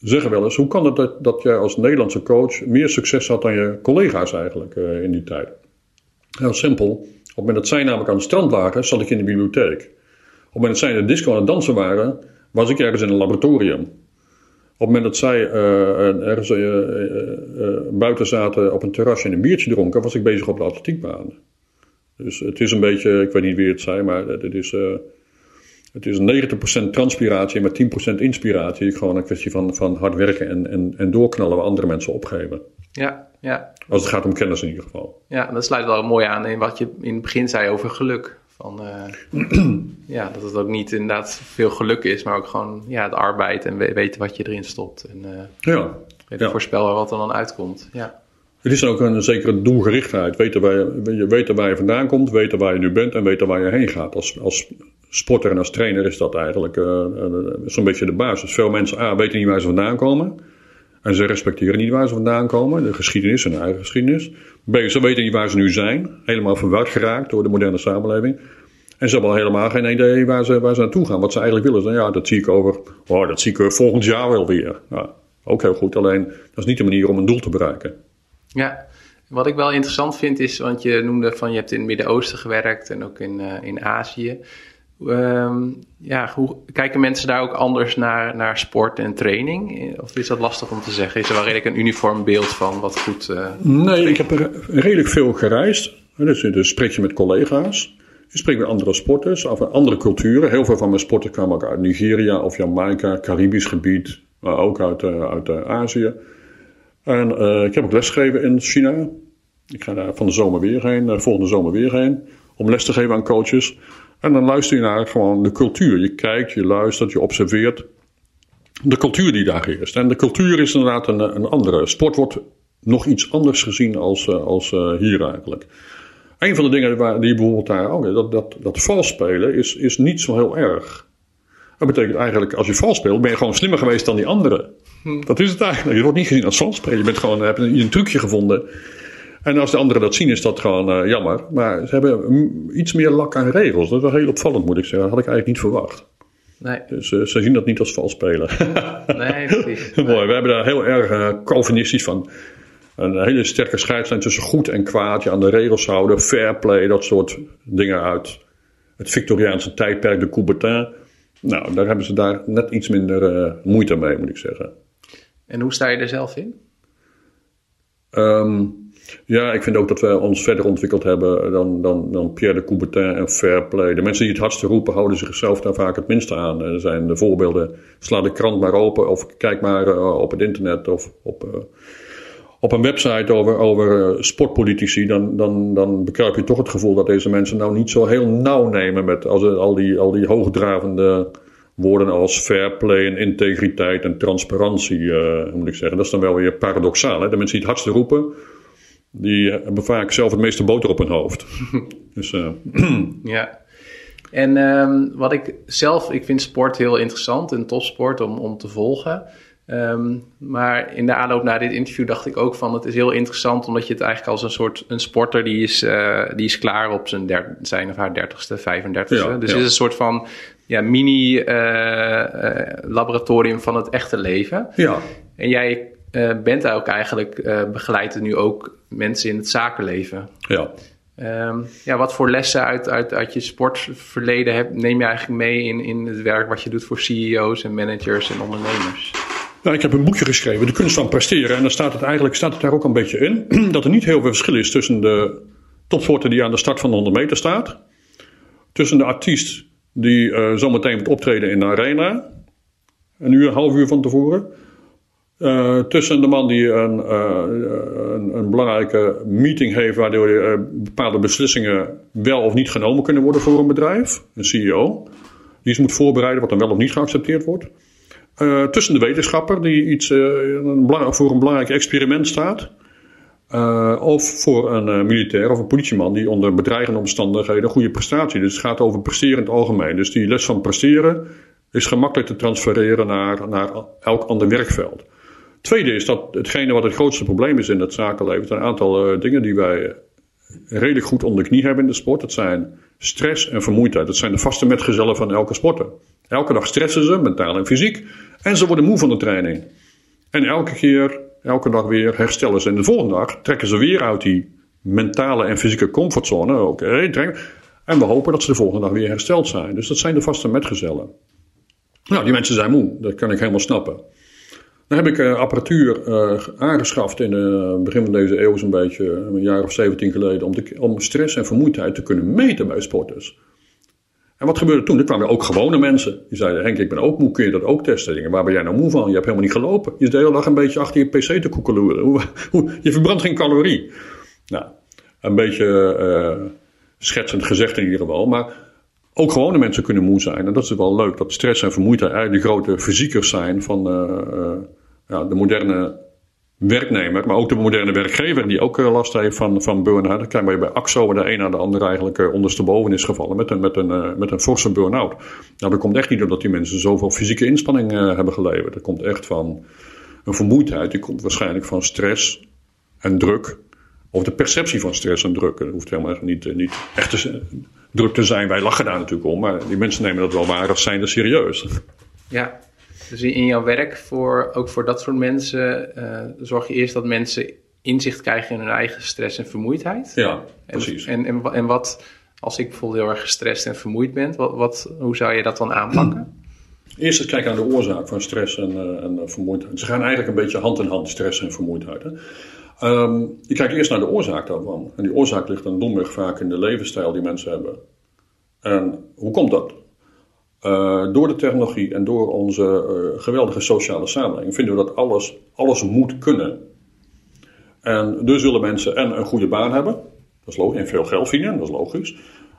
zeggen wel eens, hoe kan het dat, jij als Nederlandse coach meer succes had dan je collega's eigenlijk uh, in die tijd? Heel simpel. Op het moment dat zij namelijk aan het strand lagen, zat ik in de bibliotheek. het moment dat zij in de disco aan het dansen waren, was ik ergens in een laboratorium. Op het moment dat zij uh, ergens uh, buiten zaten op een terrasje en een biertje dronken, was ik bezig op de atletiekbaan. Dus het is een beetje, ik weet niet wie het zei, maar het is, het is 90% transpiratie maar 10% inspiratie. Gewoon een kwestie van, van hard werken en, en, en doorknallen waar andere mensen opgeven. Ja, ja. Als het gaat om kennis in ieder geval. Ja, dat sluit wel mooi aan in wat je in het begin zei over geluk. Van, ja, dat het ook niet inderdaad veel geluk is, maar ook gewoon ja, het arbeid en weten wat je erin stopt. En uh, ja. ja. voorspellen wat er dan uitkomt. Ja. Het is ook een zekere doelgerichtheid. Weten waar je, weten waar je vandaan komt, weten waar je nu bent en weten waar je heen gaat. Als, als sporter en als trainer is dat eigenlijk uh, zo'n beetje de basis. Veel mensen A, weten niet waar ze vandaan komen. En ze respecteren niet waar ze vandaan komen, de geschiedenis en eigen geschiedenis. B, ze weten niet waar ze nu zijn, helemaal verward geraakt door de moderne samenleving. En ze hebben al helemaal geen idee waar ze, waar ze naartoe gaan, wat ze eigenlijk willen. Dan, ja, dat zie ik over, oh, dat zie ik volgend jaar wel weer. Ja, ook heel goed, alleen dat is niet de manier om een doel te bereiken. Ja, wat ik wel interessant vind is, want je noemde van je hebt in het Midden-Oosten gewerkt en ook in, uh, in Azië. Um, ja, hoe kijken mensen daar ook anders naar, naar sport en training? Of is dat lastig om te zeggen? Is er wel redelijk een uniform beeld van wat goed. Uh... Nee, ik heb er redelijk veel gereisd. Dus, dus spreek je met collega's. Je spreekt met andere sporters, of andere culturen. Heel veel van mijn sporten kwamen ook uit Nigeria of Jamaica, Caribisch gebied, maar ook uit, uh, uit Azië. En uh, ik heb ook lesgegeven in China. Ik ga daar van de zomer weer heen, volgende zomer weer heen, om les te geven aan coaches. En dan luister je naar gewoon de cultuur. Je kijkt, je luistert, je observeert de cultuur die daar heerst. En de cultuur is inderdaad een, een andere. Sport wordt nog iets anders gezien als, eh, als hier eigenlijk. Een van de dingen die bijvoorbeeld daar ook, dat, dat, dat vals spelen is, is niet zo heel erg. Dat betekent eigenlijk, als je vals speelt, ben je gewoon slimmer geweest dan die anderen. Hm. Dat is het eigenlijk. Je wordt niet gezien als vals spelen. Je bent gewoon, hebt een, een trucje gevonden en als de anderen dat zien, is dat gewoon uh, jammer. Maar ze hebben iets meer lak aan regels. Dat is wel heel opvallend, moet ik zeggen. Dat had ik eigenlijk niet verwacht. Nee. Dus uh, ze zien dat niet als vals spelen. nee, precies. Mooi. We hebben daar heel erg uh, Calvinistisch van. Een hele sterke scheidslijn tussen goed en kwaad. Je aan de regels houden, fair play, dat soort dingen uit het Victoriaanse tijdperk, de Coubertin. Nou, daar hebben ze daar net iets minder moeite mee, moet ik zeggen. En hoe sta je er zelf in? Um, ja, ik vind ook dat we ons verder ontwikkeld hebben dan, dan, dan Pierre de Coubertin en Fairplay. De mensen die het hardste roepen houden zichzelf daar vaak het minste aan. Er zijn de voorbeelden, sla de krant maar open of kijk maar uh, op het internet of op, uh, op een website over, over uh, sportpolitici. Dan, dan, dan bekruip je toch het gevoel dat deze mensen nou niet zo heel nauw nemen met als, al, die, al die hoogdravende woorden als fair play en integriteit en transparantie, moet ik zeggen. Dat is dan wel weer paradoxaal. Hè? De mensen die het hardste roepen die hebben vaak zelf het meeste boter op hun hoofd. dus, uh... ja. En um, wat ik zelf, ik vind sport heel interessant, een topsport om, om te volgen. Um, maar in de aanloop naar dit interview dacht ik ook van het is heel interessant omdat je het eigenlijk als een soort een sporter die is, uh, die is klaar op zijn, der, zijn of haar dertigste, 35ste. Ja, dus ja. het is een soort van ja, mini uh, laboratorium van het echte leven. Ja. En jij bent ook eigenlijk, begeleidt nu ook mensen in het zakenleven. Ja. Um, ja, wat voor lessen uit, uit, uit je sportverleden heb, neem je eigenlijk mee in, in het werk wat je doet voor CEO's en managers en ondernemers? Nou, ik heb een boekje geschreven, De kunst van presteren. En dan staat het eigenlijk staat het daar ook een beetje in. Dat er niet heel veel verschil is tussen de topsporter die aan de start van de 100 meter staat. Tussen de artiest die uh, zometeen moet optreden in de arena. Een uur, een half uur van tevoren. Uh, tussen de man die een, uh, een, een, belangrijke meeting heeft, waardoor bepaalde beslissingen wel of niet genomen kunnen worden voor een bedrijf, een CEO, die iets moet voorbereiden wat dan wel of niet geaccepteerd wordt. Tussen de wetenschapper die iets een voor een belangrijk experiment staat. of voor een militair of een politieman die onder bedreigende omstandigheden een goede prestatie. Dus het gaat over presteren in het algemeen. Dus die les van presteren is gemakkelijk te transfereren naar, naar elk ander werkveld. Tweede is dat hetgene wat het grootste probleem is in het zakenleven, zijn een aantal dingen die wij redelijk goed onder de knie hebben in de sport. Dat zijn stress en vermoeidheid. Dat zijn de vaste metgezellen van elke sporter. Elke dag stressen ze, mentaal en fysiek. En ze worden moe van de training. En elke keer, elke dag weer herstellen ze. En de volgende dag trekken ze weer uit die mentale en fysieke comfortzone. Oké, okay, En we hopen dat ze de volgende dag weer hersteld zijn. Dus dat zijn de vaste metgezellen. Nou, die mensen zijn moe, dat kan ik helemaal snappen. Dan heb ik uh, apparatuur uh, aangeschaft in het begin van deze eeuw, zo'n beetje een jaar of 17 geleden, om, de, om stress en vermoeidheid te kunnen meten bij sporters. En wat gebeurde toen? Er kwamen ook gewone mensen. Die zeiden, Henk, ik ben ook moe, kun je dat ook testen? Dingen, waar ben jij nou moe van? Je hebt helemaal niet gelopen. Je zit de hele dag een beetje achter je pc te koekeloeren. je verbrandt geen calorie. Nou, een beetje uh, schetsend gezegd in ieder geval. Maar ook gewone mensen kunnen moe zijn. En dat is wel leuk, dat stress en vermoeidheid eigenlijk de grote fysiekers zijn van uh, ja, de moderne werknemer, maar ook de moderne werkgever die ook eh, last heeft van, van burn-out. Dan krijg bij AXO, de een na de ander eigenlijk eh, ondersteboven is gevallen met een, met een, eh, met een forse burn-out. Nou, dat komt echt niet doordat die mensen zoveel fysieke inspanning hebben geleverd. Dat komt echt van een vermoeidheid, die komt waarschijnlijk van stress en druk. Of de perceptie van stress en druk. Dat hoeft helemaal niet, niet echt druk te zijn. Wij lachen daar natuurlijk om, maar die mensen nemen dat wel waar zijn er serieus. Ja, dus in jouw werk, voor, ook voor dat soort mensen, uh, zorg je eerst dat mensen inzicht krijgen in hun eigen stress en vermoeidheid. Ja, precies. En, en, en, wat, als ik bijvoorbeeld heel erg gestrest en vermoeid ben, wat, wat, hoe zou je dat dan aanpakken? Eerst eens kijken naar de oorzaak van stress en, uh, en vermoeidheid. Ze gaan eigenlijk een beetje hand in hand, stress en vermoeidheid. Hè? Um, je kijkt eerst naar de oorzaak daarvan. En die oorzaak ligt dan domweg vaak in de levensstijl die mensen hebben. En hoe komt dat? Uh, door de technologie en door onze uh, geweldige sociale samenleving vinden we dat alles, alles moet kunnen. En dus willen mensen en een goede baan hebben, dat is logisch, en veel geld verdienen, dat is logisch.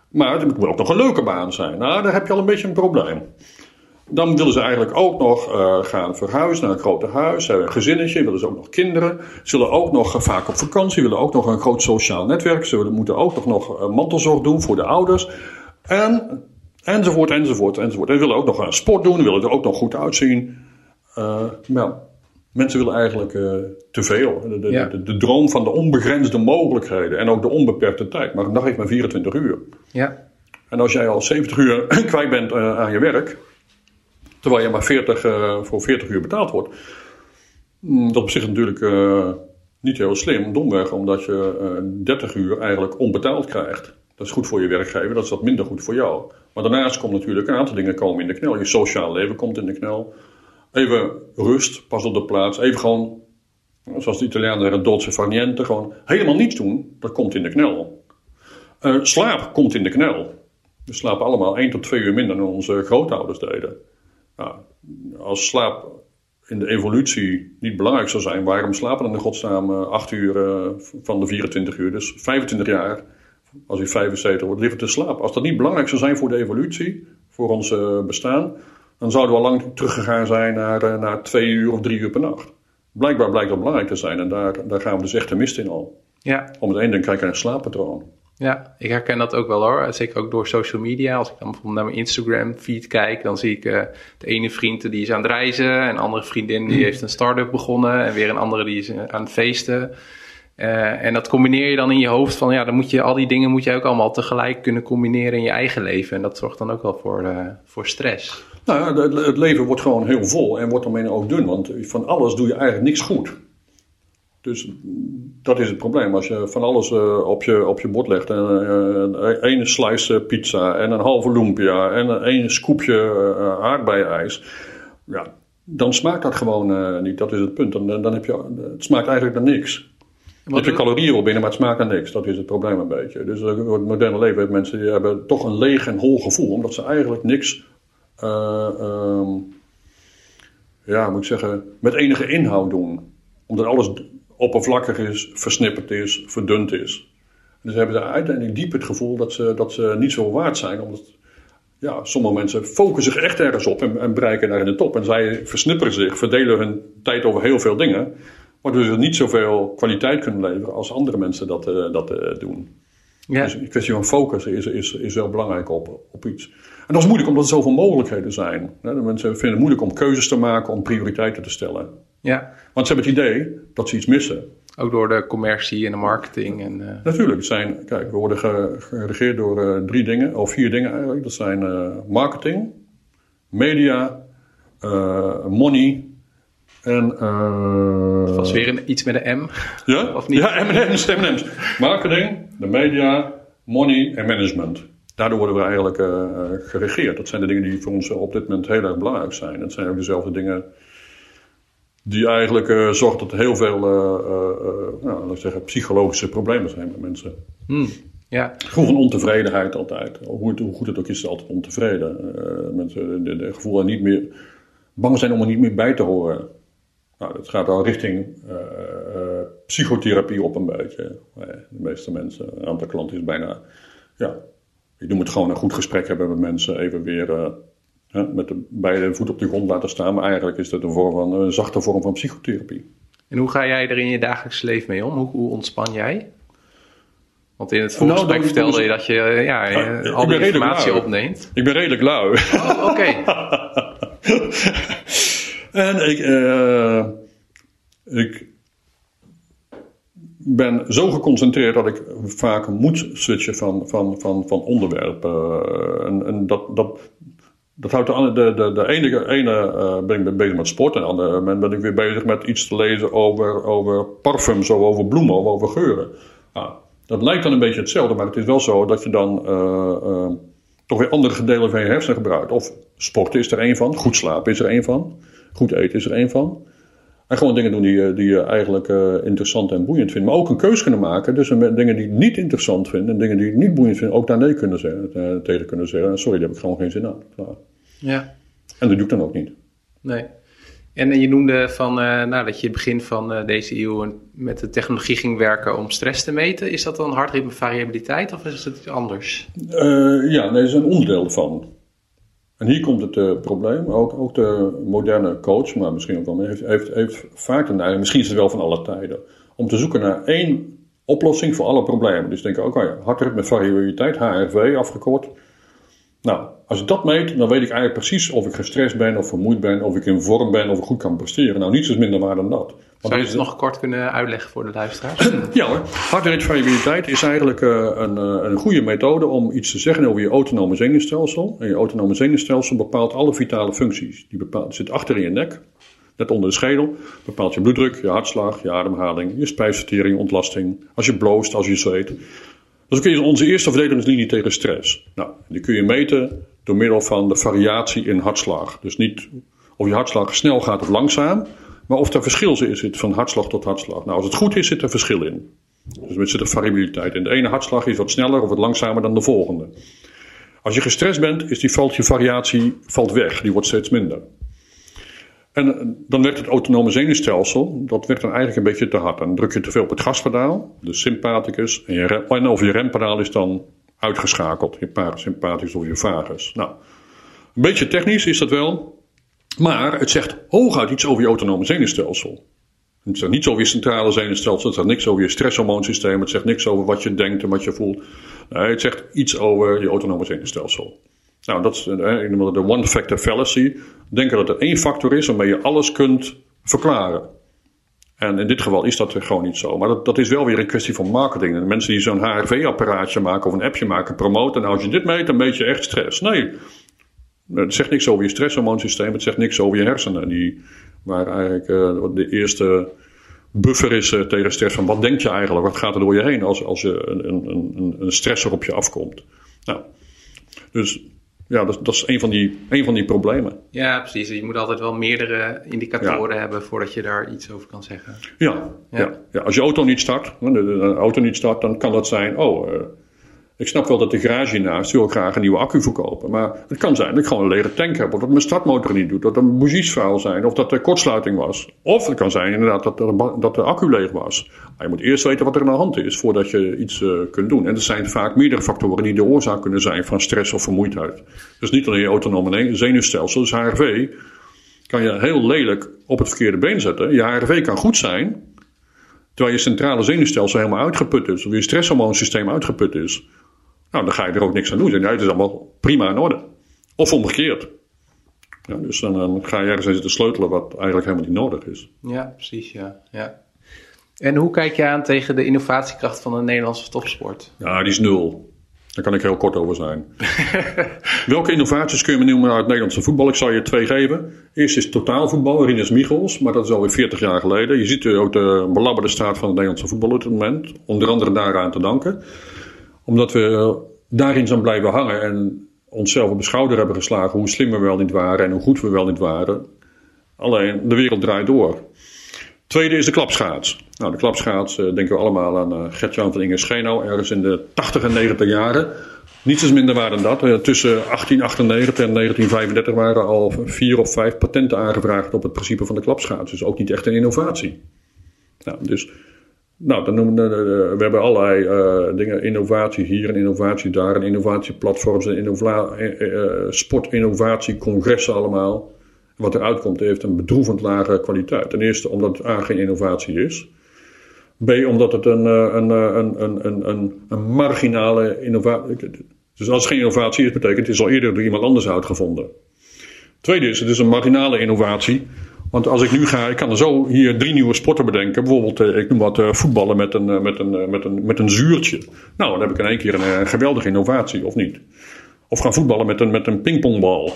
Maar het moet ook nog een leuke baan zijn. Nou, daar heb je al een beetje een probleem. Dan willen ze eigenlijk ook nog uh, gaan verhuizen naar een groter huis, hebben een gezinnetje, willen ze ook nog kinderen. Zullen ook nog vaak op vakantie, willen ook nog een groot sociaal netwerk. Ze moeten ook nog, nog mantelzorg doen voor de ouders. En Enzovoort, enzovoort, enzovoort. En willen ook nog een sport doen, willen er ook nog goed uitzien. Uh, maar mensen willen eigenlijk uh, te veel. De, de, de, de, droom van de onbegrensde mogelijkheden en ook de onbeperkte tijd. Maar een dag heeft maar 24 uur. Ja. En als jij al 70 uur kwijt bent uh, aan je werk, terwijl je maar 40, voor 40 uur betaald wordt, mm, dat op zich natuurlijk niet heel slim, domweg, omdat je 30 uur eigenlijk onbetaald krijgt. Dat is goed voor je werkgever, dat is wat minder goed voor jou. Maar daarnaast komt natuurlijk een aantal dingen komen in de knel. Je sociaal leven komt in de knel. Even rust, pas op de plaats. Even gewoon, zoals de Italianen zeggen, dolce far niente. Gewoon helemaal niets doen, dat komt in de knel. Uh, slaap komt in de knel. We slapen allemaal 1 tot 2 uur minder dan onze grootouders deden. Nou, als slaap in de evolutie niet belangrijk zou zijn, waarom slapen dan in godsnaam 8 uur uh, van de 24 uur? Dus 25 jaar als hij 75 wordt, liever te slapen. Als dat niet belangrijk zou zijn voor de evolutie, voor ons uh, bestaan, dan zouden we al lang teruggegaan zijn naar, uh, naar twee uur of drie uur per nacht. Blijkbaar blijkt dat belangrijk te zijn en daar, daar gaan we dus echt de mist in al. Ja. Om het één ding kijken naar een slaappatroon. Ja, ik herken dat ook wel hoor. Zeker ook door social media. Als ik dan bijvoorbeeld naar mijn Instagram feed kijk, dan zie ik uh, de ene vriend die is aan het reizen. Een andere vriendin die heeft een start-up begonnen. En weer een andere die is aan het feesten. Uh, en dat combineer je dan in je hoofd van ja, dan moet je al die dingen moet je ook allemaal tegelijk kunnen combineren in je eigen leven. En dat zorgt dan ook wel voor, uh, voor stress. Nou ja, het, leven wordt gewoon heel vol en wordt daarmee ook dun. Want van alles doe je eigenlijk niks goed. Dus dat is het probleem. Als je van alles uh, op, je, op je bord legt. En één slice pizza en een halve lumpia en een scoopje uh, aardbeienijs. Ja, dan smaakt dat gewoon niet. Dat is het punt. Dan, dan heb je, het smaakt eigenlijk naar niks. Je hebt je calorieën wel binnen, maar het smaakt naar niks. Dat is het probleem een beetje. Dus het moderne leven heeft mensen die hebben toch een leeg en hol gevoel. Omdat ze eigenlijk niks, uh, um, ja, moet ik zeggen, met enige inhoud doen. Omdat alles oppervlakkig is, versnipperd is, verdund is. Dus hebben ze uiteindelijk diep het gevoel dat ze, dat ze niet zo waard zijn. Omdat ja, sommige mensen focussen zich echt ergens op en, en bereiken naar in de top. En zij versnipperen zich, verdelen hun tijd over heel veel dingen. Waardoor ze niet zoveel kwaliteit kunnen leveren als andere mensen dat, uh, dat uh, doen. Ja. Dus een kwestie van focus is, is, is wel belangrijk op, op iets. En dat is moeilijk omdat er zoveel mogelijkheden zijn. De mensen vinden het moeilijk om keuzes te maken, om prioriteiten te stellen. Ja. Want ze hebben het idee dat ze iets missen. Ook door de commercie en de marketing. En, uh... Natuurlijk. Zijn, kijk, we worden geregeerd door drie dingen, of vier dingen eigenlijk. Dat zijn marketing, media, money en, uh, dat was weer een, iets met een M. Ja? Of niet? Ja, M&M's, M&M's. Marketing, de media, money en management. daardoor worden we eigenlijk uh, geregeerd. Dat zijn de dingen die voor ons op dit moment heel erg belangrijk zijn. Dat zijn ook dezelfde dingen die eigenlijk uh, zorgen dat er heel veel nou, laat zeggen, psychologische problemen zijn met mensen. Hmm, ja. Gevoel van ontevredenheid altijd. Hoe, hoe, goed het ook is, is altijd ontevreden. mensen de, de gevoel niet meer bang zijn om er niet meer bij te horen. Nou, dat gaat al richting uh, uh, psychotherapie op een beetje. de meeste mensen, een aantal klanten is bijna, ja, ik noem het gewoon een goed gesprek hebben met mensen. Even weer uh, met de beide voet op de grond laten staan. Maar eigenlijk is dat een, vorm van, een zachte vorm van psychotherapie. En hoe ga jij er in je dagelijks leven mee om? Hoe, hoe ontspan jij? Want in het vorige nou, gesprek vertelde je dat je ja, al die informatie opneemt. Ik ben redelijk lui. Oh, Oké. En ik, uh, ik ben zo geconcentreerd dat ik vaak moet switchen van, van, van, van onderwerp. Uh, en, en dat, dat, dat houdt de, de, de, ene, ene uh, ben ik bezig met sport en de andere ben ik weer bezig met iets te lezen over, over parfums of over bloemen of over geuren. Ah, dat lijkt dan een beetje hetzelfde, maar het is wel zo dat je dan toch weer andere delen van je hersenen gebruikt. Of sporten is er één van, goed slapen is er één van. Goed eten is er één van. En gewoon dingen doen die, die je eigenlijk uh, interessant en boeiend vindt. Maar ook een keuze kunnen maken. Dus dingen die je niet interessant vindt en dingen die je niet boeiend vindt, ook daar nee kunnen zeggen, uh, tegen kunnen zeggen. Sorry, daar heb ik gewoon geen zin aan. Klaar. Ja. En dat doe ik dan ook niet. Nee. En je noemde van, uh, nou, dat je het begin van deze eeuw met de technologie ging werken om stress te meten. Is dat dan hartritme variabiliteit of is het iets anders? ja, nee, dat is een onderdeel van. En hier komt het uh, probleem. Ook, ook de moderne coach, maar misschien ook wel meer, heeft, heeft, heeft vaak een neiging, misschien is het wel van alle tijden, om te zoeken naar één oplossing voor alle problemen. Dus denken, oké, okay, hartritme variabiliteit, HRV afgekort. Nou, als ik dat meet, dan weet ik eigenlijk precies of ik gestrest ben, of vermoeid ben, of ik in vorm ben, of ik goed kan presteren. Nou, niets is minder waar dan dat. Zou je het nog kort kunnen uitleggen voor de luisteraars? ja hoor. Hartritmevariabiliteit is eigenlijk uh, een, uh, een goede methode om iets te zeggen over je autonome zenuwstelsel. En je autonome zenuwstelsel bepaalt alle vitale functies. Die bepaalt, zit achter in je nek, net onder de schedel. Bepaalt je bloeddruk, je hartslag, je ademhaling, je spijsvertering, ontlasting. Als je bloost, als je zweet. Kun je onze eerste verdedigingslinie tegen stress. Nou, die kun je meten door middel van de variatie in hartslag. Dus niet of je hartslag snel gaat of langzaam, maar of er verschil is van hartslag tot hartslag. Nou, als het goed is, zit er verschil in. Dus er zit er variabiliteit in. De ene hartslag is wat sneller of wat langzamer dan de volgende. Als je gestrest bent, is die valt je variatie valt weg. Die wordt steeds minder. En eh, dan werkt het autonome zenuwstelsel, dat werkt dan eigenlijk een beetje te hard. Dan druk je te veel op het gaspedaal, de sympathicus, en, je of je rempedaal is dan uitgeschakeld, je parasympathicus of je vagus. Nou, een beetje technisch is dat wel, maar het zegt hooguit iets over je autonome zenuwstelsel. Het zegt niets over je centrale zenuwstelsel, het zegt niks over je stresshormoonsysteem, het zegt niks over wat je denkt en wat je voelt. Nee, het zegt iets over je autonome zenuwstelsel. Nou, dat is de one-factor fallacy. Denken dat er één factor is waarmee je alles kunt verklaren. En in dit geval is dat gewoon niet zo. Maar dat, dat is wel weer een kwestie van marketing. En mensen die zo'n HRV-apparaatje maken of een appje maken, promoten. Nou, als je dit meet, dan meet je echt stress. Nee, het zegt niks over je stresshormoonsysteem. Het zegt niks over je hersenen. Die, waar eigenlijk uh, de eerste buffer is uh, tegen stress. Van wat denk je eigenlijk? Wat gaat er door je heen als, als je een, een, een, een op je afkomt? Nou, dus ja, dat, dat, is een van, die, een van die problemen. Ja, precies. Je moet altijd wel meerdere indicatoren hebben voordat je daar iets over kan zeggen. Ja, ja. ja. als je auto niet start, de, de, auto niet start, dan kan dat zijn, oh, uh, ik snap wel dat de garage hiernaast wil graag een nieuwe accu verkopen. Maar het kan zijn dat ik gewoon een lege tank heb. Of dat mijn startmotor niet doet. Dat er bougies vuil zijn. Of dat er kortsluiting was. Of het kan zijn inderdaad dat, dat de accu leeg was. Maar je moet eerst weten wat er aan de hand is. Voordat je iets uh, kunt doen. En er zijn vaak meerdere factoren die de oorzaak kunnen zijn van stress of vermoeidheid. Dus niet alleen je autonome zenuwstelsel. Dus HRV kan je heel lelijk op het verkeerde been zetten. Je HRV kan goed zijn. Terwijl je centrale zenuwstelsel helemaal uitgeput is. Of je stresshormoonsysteem uitgeput is. Nou, dan ga je er ook niks aan doen. het is allemaal prima in orde. Of omgekeerd. Ja, dus dan, dan ga je ergens in zitten sleutelen wat eigenlijk helemaal niet nodig is. Ja, precies, ja. ja. En hoe kijk je aan tegen de innovatiekracht van de Nederlandse topsport? Ja, die is nul. Daar kan ik heel kort over zijn. Welke innovaties kun je me noemen uit het Nederlandse voetbal? Ik zal je twee geven. Eerst is totaalvoetbal, Rinus Michels, maar dat is alweer 40 jaar geleden. Je ziet ook de belabberde staat van het Nederlandse voetbal op dit moment. Onder andere daaraan te danken omdat we daarin zijn blijven hangen en onszelf op de schouder hebben geslagen hoe slim we wel niet waren en hoe goed we wel niet waren. Alleen de wereld draait door. Tweede is de klapschaats. Nou, de klapschaats uh, denken we allemaal aan uh, Gertjan van Ingerscheno, ergens in de 80 en 90 jaren. Niets is minder waar dan dat. Tussen 1898 en 1935 waren al vier of vijf patenten aangevraagd op het principe van de klapschaats. Dus ook niet echt een innovatie. Nou, dus, nou dan noemen, we hebben allerlei dingen. Innovatie hier, een innovatie daar, innovatieplatforms, een innova sportinnovatiecongressen allemaal wat eruit komt, heeft een bedroevend lage kwaliteit. Ten eerste omdat het A geen innovatie is. B omdat het een, een, een, een, een, een marginale innovatie Dus als het geen innovatie is, betekent het is al eerder door iemand anders uitgevonden. Tweede is, het is een marginale innovatie. Want als ik nu ga, ik kan er zo hier drie nieuwe sporten bedenken. Bijvoorbeeld, ik noem wat voetballen met een, met, een, met, een, met een zuurtje. Nou, dan heb ik in één keer een, geweldige innovatie, of niet? Of gaan voetballen met een, met een pingpongbal.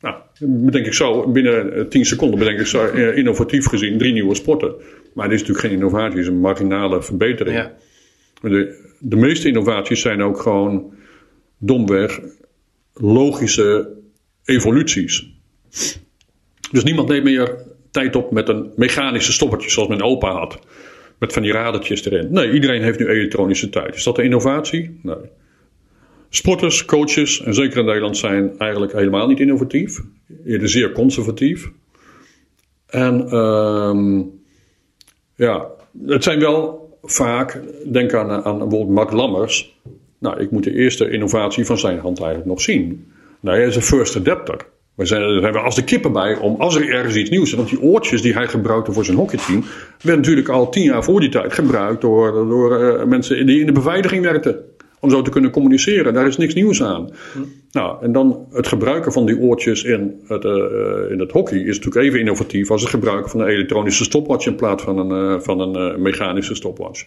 Nou, bedenk ik zo, binnen 10 seconden bedenk ik zo eh, innovatief gezien drie nieuwe sporten. Maar dit is natuurlijk geen innovatie, het is een marginale verbetering. Ja. De, de meeste innovaties zijn ook gewoon domweg logische evoluties. Dus niemand neemt meer tijd op met een mechanische stoppertje zoals mijn opa had. Met van die radertjes erin. Nee, iedereen heeft nu elektronische tijd. Is dat een innovatie? Nee. Sporters, coaches, en zeker in Nederland, zijn eigenlijk helemaal niet innovatief. Eerder zeer conservatief. En um, ja, het zijn wel vaak, denk aan, aan bijvoorbeeld Mark Lammers. Nou, ik moet de eerste innovatie van zijn hand eigenlijk nog zien. Nou, hij is een first adapter. We zijn, er hebben als de kippen bij om als er ergens iets nieuws is. Want die oortjes die hij gebruikte voor zijn hockeyteam. werden natuurlijk al tien jaar voor die tijd gebruikt door, door uh, mensen die in de beveiliging werkten om zo te kunnen communiceren. Daar is niks nieuws aan. Nou, en dan het gebruiken van die oortjes in het, uh, in het hockey is natuurlijk even innovatief als het gebruiken van een elektronische stopwatch in plaats van een, uh, van een mechanische stopwatch.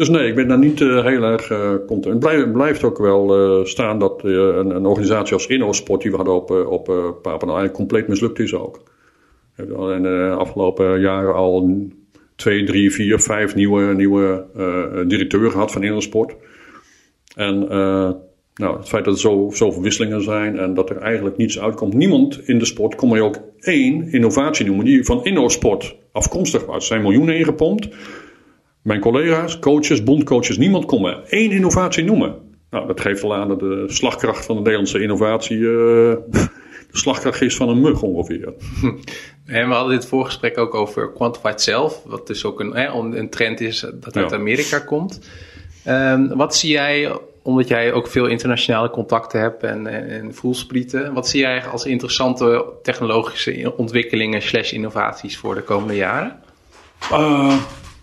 Dus nee, ik ben daar niet heel erg content. Het blijft, ook wel staan dat een, een, organisatie als InnoSport die we hadden op, op eigenlijk compleet mislukt is ook. We hebben in de afgelopen jaren al twee, drie, vier, vijf nieuwe, nieuwe directeuren gehad van InnoSport. En uh, nou, het feit dat er zo, zoveel wisselingen zijn en dat er eigenlijk niets uitkomt. Niemand in de sport kon je ook één innovatie noemen die van InnoSport afkomstig was. Er zijn miljoenen ingepompt. Mijn collega's, coaches, bondcoaches, niemand kon me één innovatie noemen. Nou, dat geeft al aan dat de slagkracht van de Nederlandse innovatie uh, de slagkracht is van een mug ongeveer. En we hadden dit voorgesprek ook over Quantified Self, wat dus ook een, hè, een trend is dat uit Amerika komt. Um, wat zie jij, omdat jij ook veel internationale contacten hebt en, en, en voelsprieten, wat zie jij als interessante technologische ontwikkelingen slash innovaties voor de komende jaren? Uh,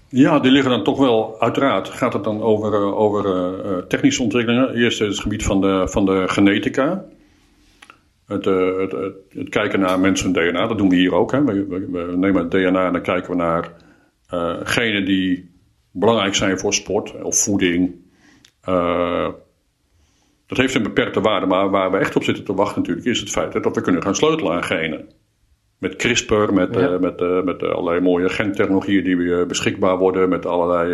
ja, die liggen dan toch wel, uiteraard gaat het dan over, uh, over uh, technische ontwikkelingen. Eerst het gebied van de, van de genetica. Het, het, het, kijken naar mensen DNA, dat doen we hier ook. Hè. We, we, nemen het DNA en dan kijken we naar genen die belangrijk zijn voor sport of voeding. Dat heeft een beperkte waarde, maar waar we echt op zitten te wachten natuurlijk is het feit dat we kunnen gaan sleutelen aan genen. Met CRISPR, met, ja. uh, met, uh, met allerlei mooie gentechnologieën die weer beschikbaar worden, met allerlei...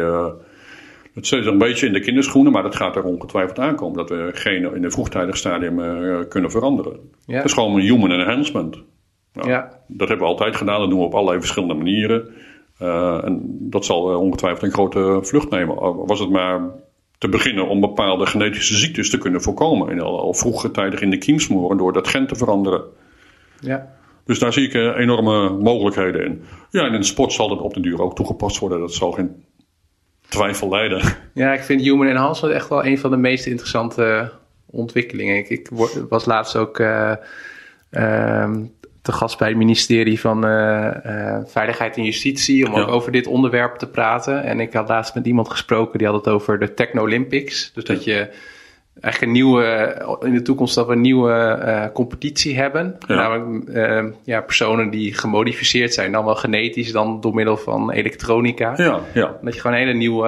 het zit een beetje in de kinderschoenen, maar dat gaat er ongetwijfeld aankomen. Dat we genen in een vroegtijdig stadium kunnen veranderen. Ja. Dat is gewoon een human enhancement. Nou, ja. Dat hebben we altijd gedaan, dat doen we op allerlei verschillende manieren. En dat zal ongetwijfeld een grote vlucht nemen. Was het maar te beginnen om bepaalde genetische ziektes te kunnen voorkomen. En al, al vroegtijdig in de kiemsmoren door dat gen te veranderen. Ja. Dus daar zie ik uh, enorme mogelijkheden in. Ja, en in de sport zal dat op de duur ook toegepast worden. Dat zal geen twijfel leiden. Ja, ik vind Human Enhancement echt wel een van de meest interessante ontwikkelingen. Ik, ik was laatst ook uh, te gast bij het ministerie van uh, Veiligheid en Justitie om ook over dit onderwerp te praten. En ik had laatst met iemand gesproken die had het over de Techno-Olympics. Dus dat je eigenlijk een nieuwe, in de toekomst dat we een nieuwe uh, competitie hebben. Ja. Namelijk ja, personen die gemodificeerd zijn, dan wel genetisch, dan door middel van elektronica. Ja, ja. Dat je gewoon een hele nieuwe,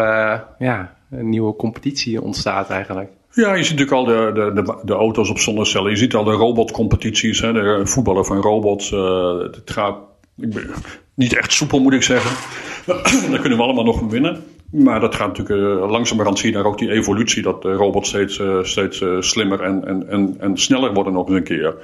ja, een nieuwe competitie ontstaat eigenlijk. Ja, je ziet natuurlijk al de, de, de, de auto's op zonnecellen. Je ziet al de robotcompetities, hè, de voetballen van robots. Het gaat niet echt soepel, moet ik zeggen. Daar kunnen we allemaal nog van winnen. maar dat gaat natuurlijk uh, langzamerhand zie je daar ook die evolutie, dat de robots steeds, uh, steeds slimmer en, en, en, en sneller worden nog eens een keer.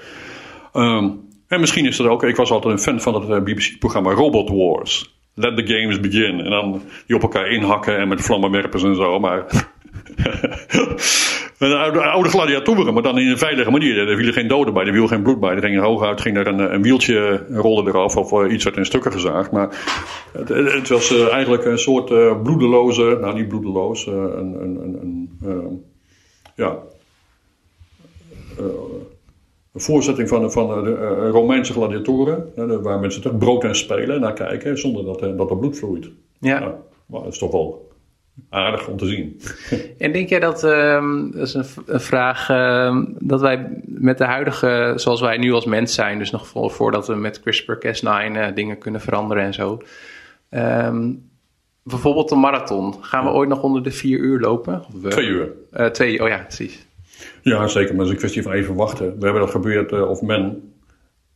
Um, en misschien is dat ook, ik was altijd een fan van het BBC-programma Robot Wars. Let the games begin. En dan die op elkaar inhakken en met vlammenwerpers en zo. Maar een oude, oude gladiatoren, maar dan in een veilige manier. Er vielen geen doden bij, er viel geen bloed bij. Er ging hooguit ging er een, een wieltje rollen eraf of uh, iets werd in stukken gezaagd. Maar het, het was uh, eigenlijk een soort uh, bloedeloze, nou niet bloedeloos, een, een, een, een ja, een voorzetting van, van de Romeinse gladiatoren. waar mensen toch brood en spelen naar kijken zonder dat, dat er bloed vloeit. Ja. Nou, maar dat is toch wel aardig om te zien. En denk jij dat, um, dat is een, een vraag, um, dat wij met de huidige, zoals wij nu als mens zijn, dus nog voor, voordat we met CRISPR-Cas9 uh, dingen kunnen veranderen en zo. Um, bijvoorbeeld een marathon. Gaan we ooit nog onder de vier uur lopen? We, twee uur. Uh, twee, oh ja, precies. Ja, zeker. Maar het is een kwestie van even wachten. We hebben dat gebeurd, uh, of men,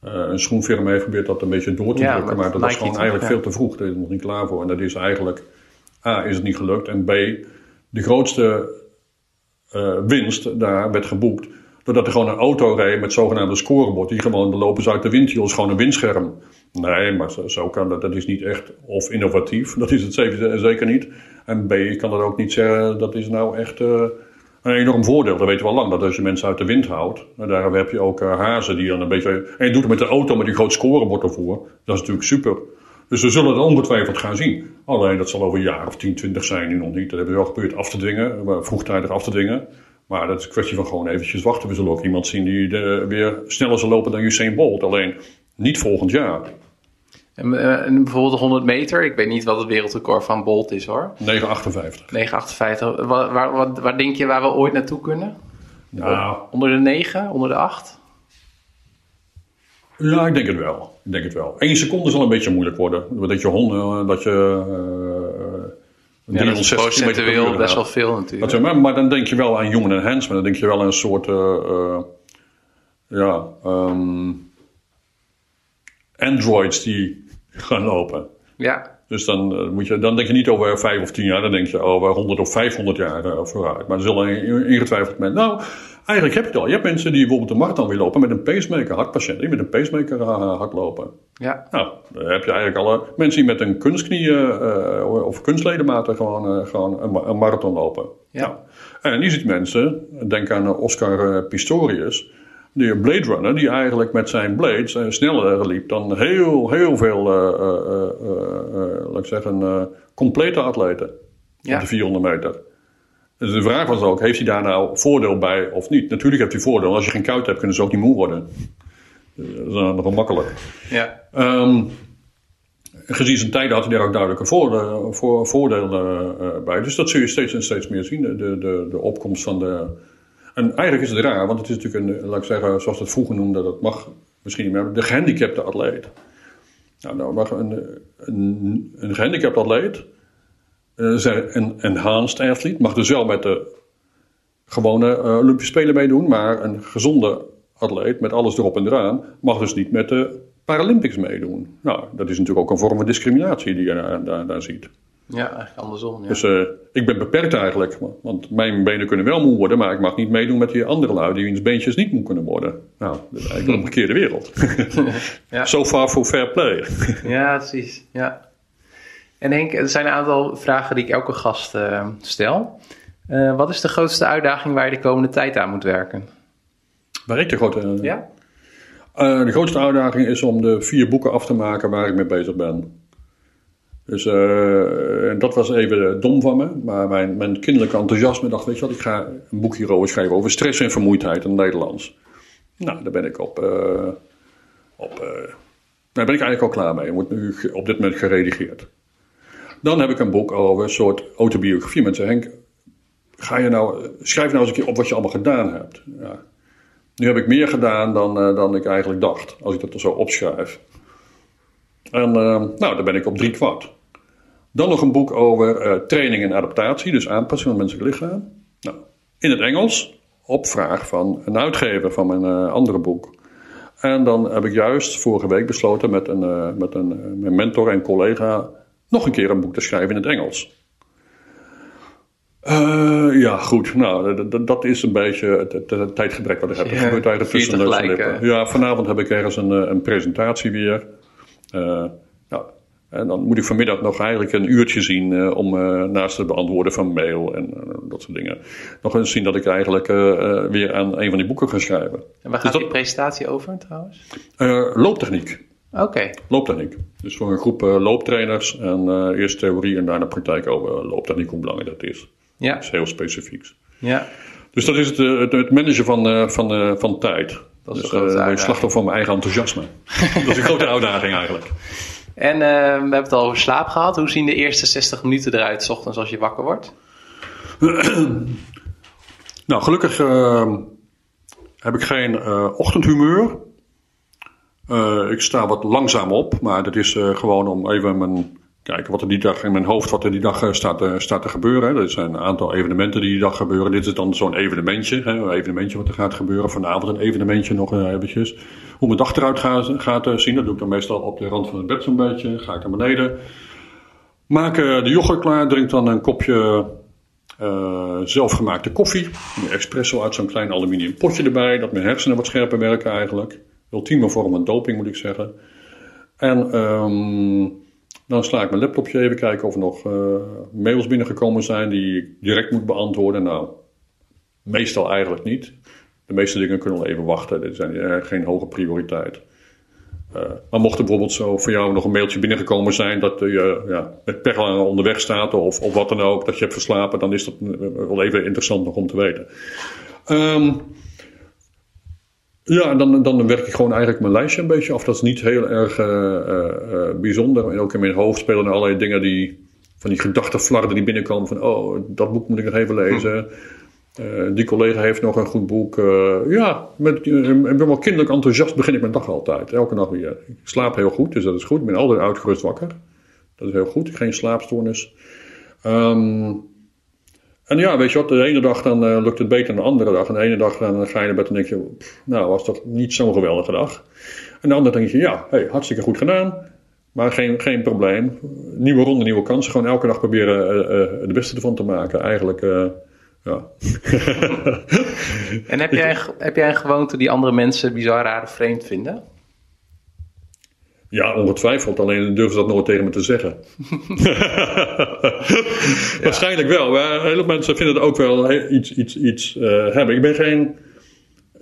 een schoenfirma heeft geprobeerd dat een beetje door te ja, drukken. Maar dat was gewoon eigenlijk ja. veel te vroeg. Daar is nog niet klaar voor. En dat is eigenlijk A, is het niet gelukt. En B, de grootste uh, winst daar werd geboekt. Doordat er gewoon een auto reed met zogenaamde scorebord. Die gewoon de lopen uit de windhiel is gewoon een windscherm. Nee, maar zo, kan dat. Dat is niet echt of innovatief. Dat is het zeker, niet. En B, ik kan dat ook niet zeggen. Dat is nou echt uh, een enorm voordeel. Dat weten we al lang. Dat als je mensen uit de wind houdt. Daar heb je ook uh, hazen die dan een beetje. En je doet het met de auto met die groot scorebord ervoor. Dat is natuurlijk super. Dus we zullen het ongetwijfeld gaan zien. Alleen dat zal over een jaar of 10, 20 zijn nu nog niet. Dat hebben we wel gebeurd af te dwingen, vroegtijdig af te dwingen. Maar dat is een kwestie van gewoon eventjes wachten. We zullen ook iemand zien die de, weer sneller zal lopen dan Usain Bolt. Alleen niet volgend jaar. En, uh, en, bijvoorbeeld de 100 meter, ik weet niet wat het wereldrecord van Bolt is hoor. 9,58. 9,58. Waar, waar, waar, waar, denk je waar we ooit naartoe kunnen? Nou, onder de 9, onder de 8? Ja, ik denk het wel. Ik denk het wel. Eén seconde zal een beetje moeilijk worden. Dat je honden, dat je... Uh, ja, dat is procentueel best wel veel natuurlijk. Dat, maar, maar, dan denk je wel aan human enhancement. Dan denk je wel aan een soort... Uh, uh, ja, um, androids die gaan lopen. Ja. Dus dan, moet je, dan denk je niet over vijf of tien jaar. Dan denk je over 100 of 500 jaar vooruit. Maar er zullen ingetwijfeld mensen... Nou, Eigenlijk heb je het al. Je hebt mensen die bijvoorbeeld de marathon willen lopen met een pacemaker, hartpatiënten die met een pacemaker uh, hardlopen. Ja. Nou, dan heb je eigenlijk alle mensen die met een kunstknie uh, of kunstledematen gewoon, uh, gewoon een, een, marathon lopen. Ja. Nou, en je ziet mensen, denk aan Oscar Pistorius, die Blade Runner, die eigenlijk met zijn blades sneller liep dan heel, heel veel, laat ik zeggen, complete atleten ja. op de 400 meter. Dus de vraag was ook, heeft hij daar nou voordeel bij of niet? Natuurlijk heeft hij voordeel. Als je geen kuit hebt, kunnen ze ook niet moe worden. Dat is nog wel makkelijk. Ja. Um, gezien zijn tijden had hij daar ook duidelijke voordelen, voor, voordelen uh, bij. Dus dat zul je steeds en steeds meer zien. De, de, de opkomst van de... En eigenlijk is het raar, want het is natuurlijk een, laat ik zeggen, zoals het vroeger noemde, dat mag misschien niet meer, de gehandicapte atleet. Nou, nou mag een, een, een gehandicapte atleet uh, een enhanced athlete. Mag dus wel met de gewone uh, Olympische Spelen meedoen. Maar een gezonde atleet met alles erop en eraan mag dus niet met de Paralympics meedoen. Nou, dat is natuurlijk ook een vorm van discriminatie die je daar, daar, daar ziet. Ja, eigenlijk andersom. Ja. Dus uh, ik ben beperkt eigenlijk. Want mijn benen kunnen wel moe worden, maar ik mag niet meedoen met die andere lui die wiens beentjes niet moe kunnen worden. Nou, dat is eigenlijk een omgekeerde wereld. ja. So far for fair play. ja, precies. Ja. En Henk, er zijn een aantal vragen die ik elke gast uh, stel. Uh, wat is de grootste uitdaging waar je de komende tijd aan moet werken? Waar ik de grote... ja? Uh, de grootste uitdaging is om de vier boeken af te maken waar ik mee bezig ben. Dus dat was even dom van me. Maar mijn, mijn kinderlijke enthousiasme dacht, weet je wat, ik ga een boek hierover schrijven over stress en vermoeidheid in het Nederlands. Nou, daar ben ik op... op daar ben ik eigenlijk al klaar mee. Wordt nu op dit moment geredigeerd. Dan heb ik een boek over een soort autobiografie. Mensen Henk, ga je nou, schrijf nou eens een keer op wat je allemaal gedaan hebt. Ja. Nu heb ik meer gedaan dan, uh, dan ik eigenlijk dacht, als ik dat zo opschrijf. En uh, nou, daar ben ik op drie kwart. Dan nog een boek over uh, training en adaptatie, dus aanpassing van menselijk lichaam. Nou, in het Engels, op vraag van een uitgever van mijn andere boek. En dan heb ik juist vorige week besloten met een, met een mijn mentor en collega nog een keer een boek te schrijven in het Engels. Eh, ja, goed. Nou, dat is een beetje het, het- het tijdgebrek wat ik heb. Er Ja, gebeurt eigenlijk tussen neus en tegelijk, lippen. Ja, vanavond heb ik ergens een, eh, een presentatie weer. Eh, nou, en dan moet ik vanmiddag nog eigenlijk een uurtje zien eh, om eh, naast het beantwoorden van mail en eh, dat soort dingen. Nog eens zien dat ik eigenlijk eh, eh, weer aan een van die boeken ga schrijven. En waar gaat Dus dat- die presentatie over trouwens? Eh, looptechniek. Oké. Looptechniek. Dus voor een groep eh, looptrainers en eh, eerst theorie en daarna praktijk over looptechniek, hoe belangrijk dat is. Ja. Dat is heel specifiek. ja. Dus dat is het, eh, het, het managen van, eh, van, eh, van tijd. Dat is dus een eh, slachtoffer van mijn eigen enthousiasme. dat is een grote uitdaging eigenlijk. En eh, we hebben het al over slaap gehad. Hoe zien de eerste 60 minuten eruit, s ochtends als je wakker wordt? Nou, gelukkig eh, heb ik geen eh, ochtendhumeur. Eh, ik sta wat langzaam op, maar dat is eh, gewoon om even mijn, kijken wat er die dag in mijn hoofd wat er die dag eh, staat, staat te gebeuren. Er zijn een aantal evenementen die die dag gebeuren. Dit is dan zo'n evenementje, hè, een evenementje wat er gaat gebeuren. Vanavond een evenementje nog eventjes. Hoe mijn dag eruit gaat, zien, dat doe ik dan meestal op de rand van het bed zo'n beetje. Ga ik naar beneden. Maak de yoghurt klaar, drink dan een kopje zelfgemaakte koffie. Een espresso uit zo'n klein aluminium potje erbij. Dat mijn hersenen wat scherper werken eigenlijk. Ultieme vorm van doping moet ik zeggen. En ehm, dan sla ik mijn laptopje even kijken of er nog eh, mails binnengekomen zijn die ik direct moet beantwoorden. Nou, meestal eigenlijk niet. De meeste dingen kunnen wel even wachten. Dit zijn eh, geen hoge prioriteit. Eh, maar mocht bijvoorbeeld zo voor jou nog een mailtje binnengekomen zijn dat je ja, met pech onderweg staat of, of wat dan ook, dat je hebt verslapen, dan is dat wel even interessant nog om te weten. Ehm, ja, dan, dan werk ik gewoon eigenlijk mijn lijstje een beetje af. Dat is niet heel erg eh, eh, bijzonder. En ook in mijn hoofd spelen er allerlei dingen die, van die gedachtenflarden die binnenkomen van, oh, dat boek moet ik nog even lezen. Eh, die collega heeft nog een goed boek. Ja, met, ik ben wel kinderlijk enthousiast begin ik mijn dag altijd. Elke dag weer. Ik slaap heel goed, dus dat is goed. Ik ben altijd uitgerust wakker. Dat is heel goed. Geen slaapstoornis. Ehm, en ja, weet je wat, de ene dag dan eh, lukt het beter dan de andere dag. En de ene dag dan ga je naar bed en denk je, nou was toch niet zo'n geweldige dag. En de andere denk je, ja, hey, hartstikke goed gedaan. Maar geen, geen probleem. Nieuwe ronde, nieuwe kansen. Gewoon elke dag proberen eh, de beste ervan te maken. Eigenlijk, ja. En heb jij, heb jij een gewoonte die andere mensen bizar raar of vreemd vinden? Ja, ongetwijfeld. Alleen durven ze dat nooit tegen me te zeggen. Waarschijnlijk wel. Heel veel mensen vinden het ook wel iets, iets, iets eh, hebben. Ik ben geen...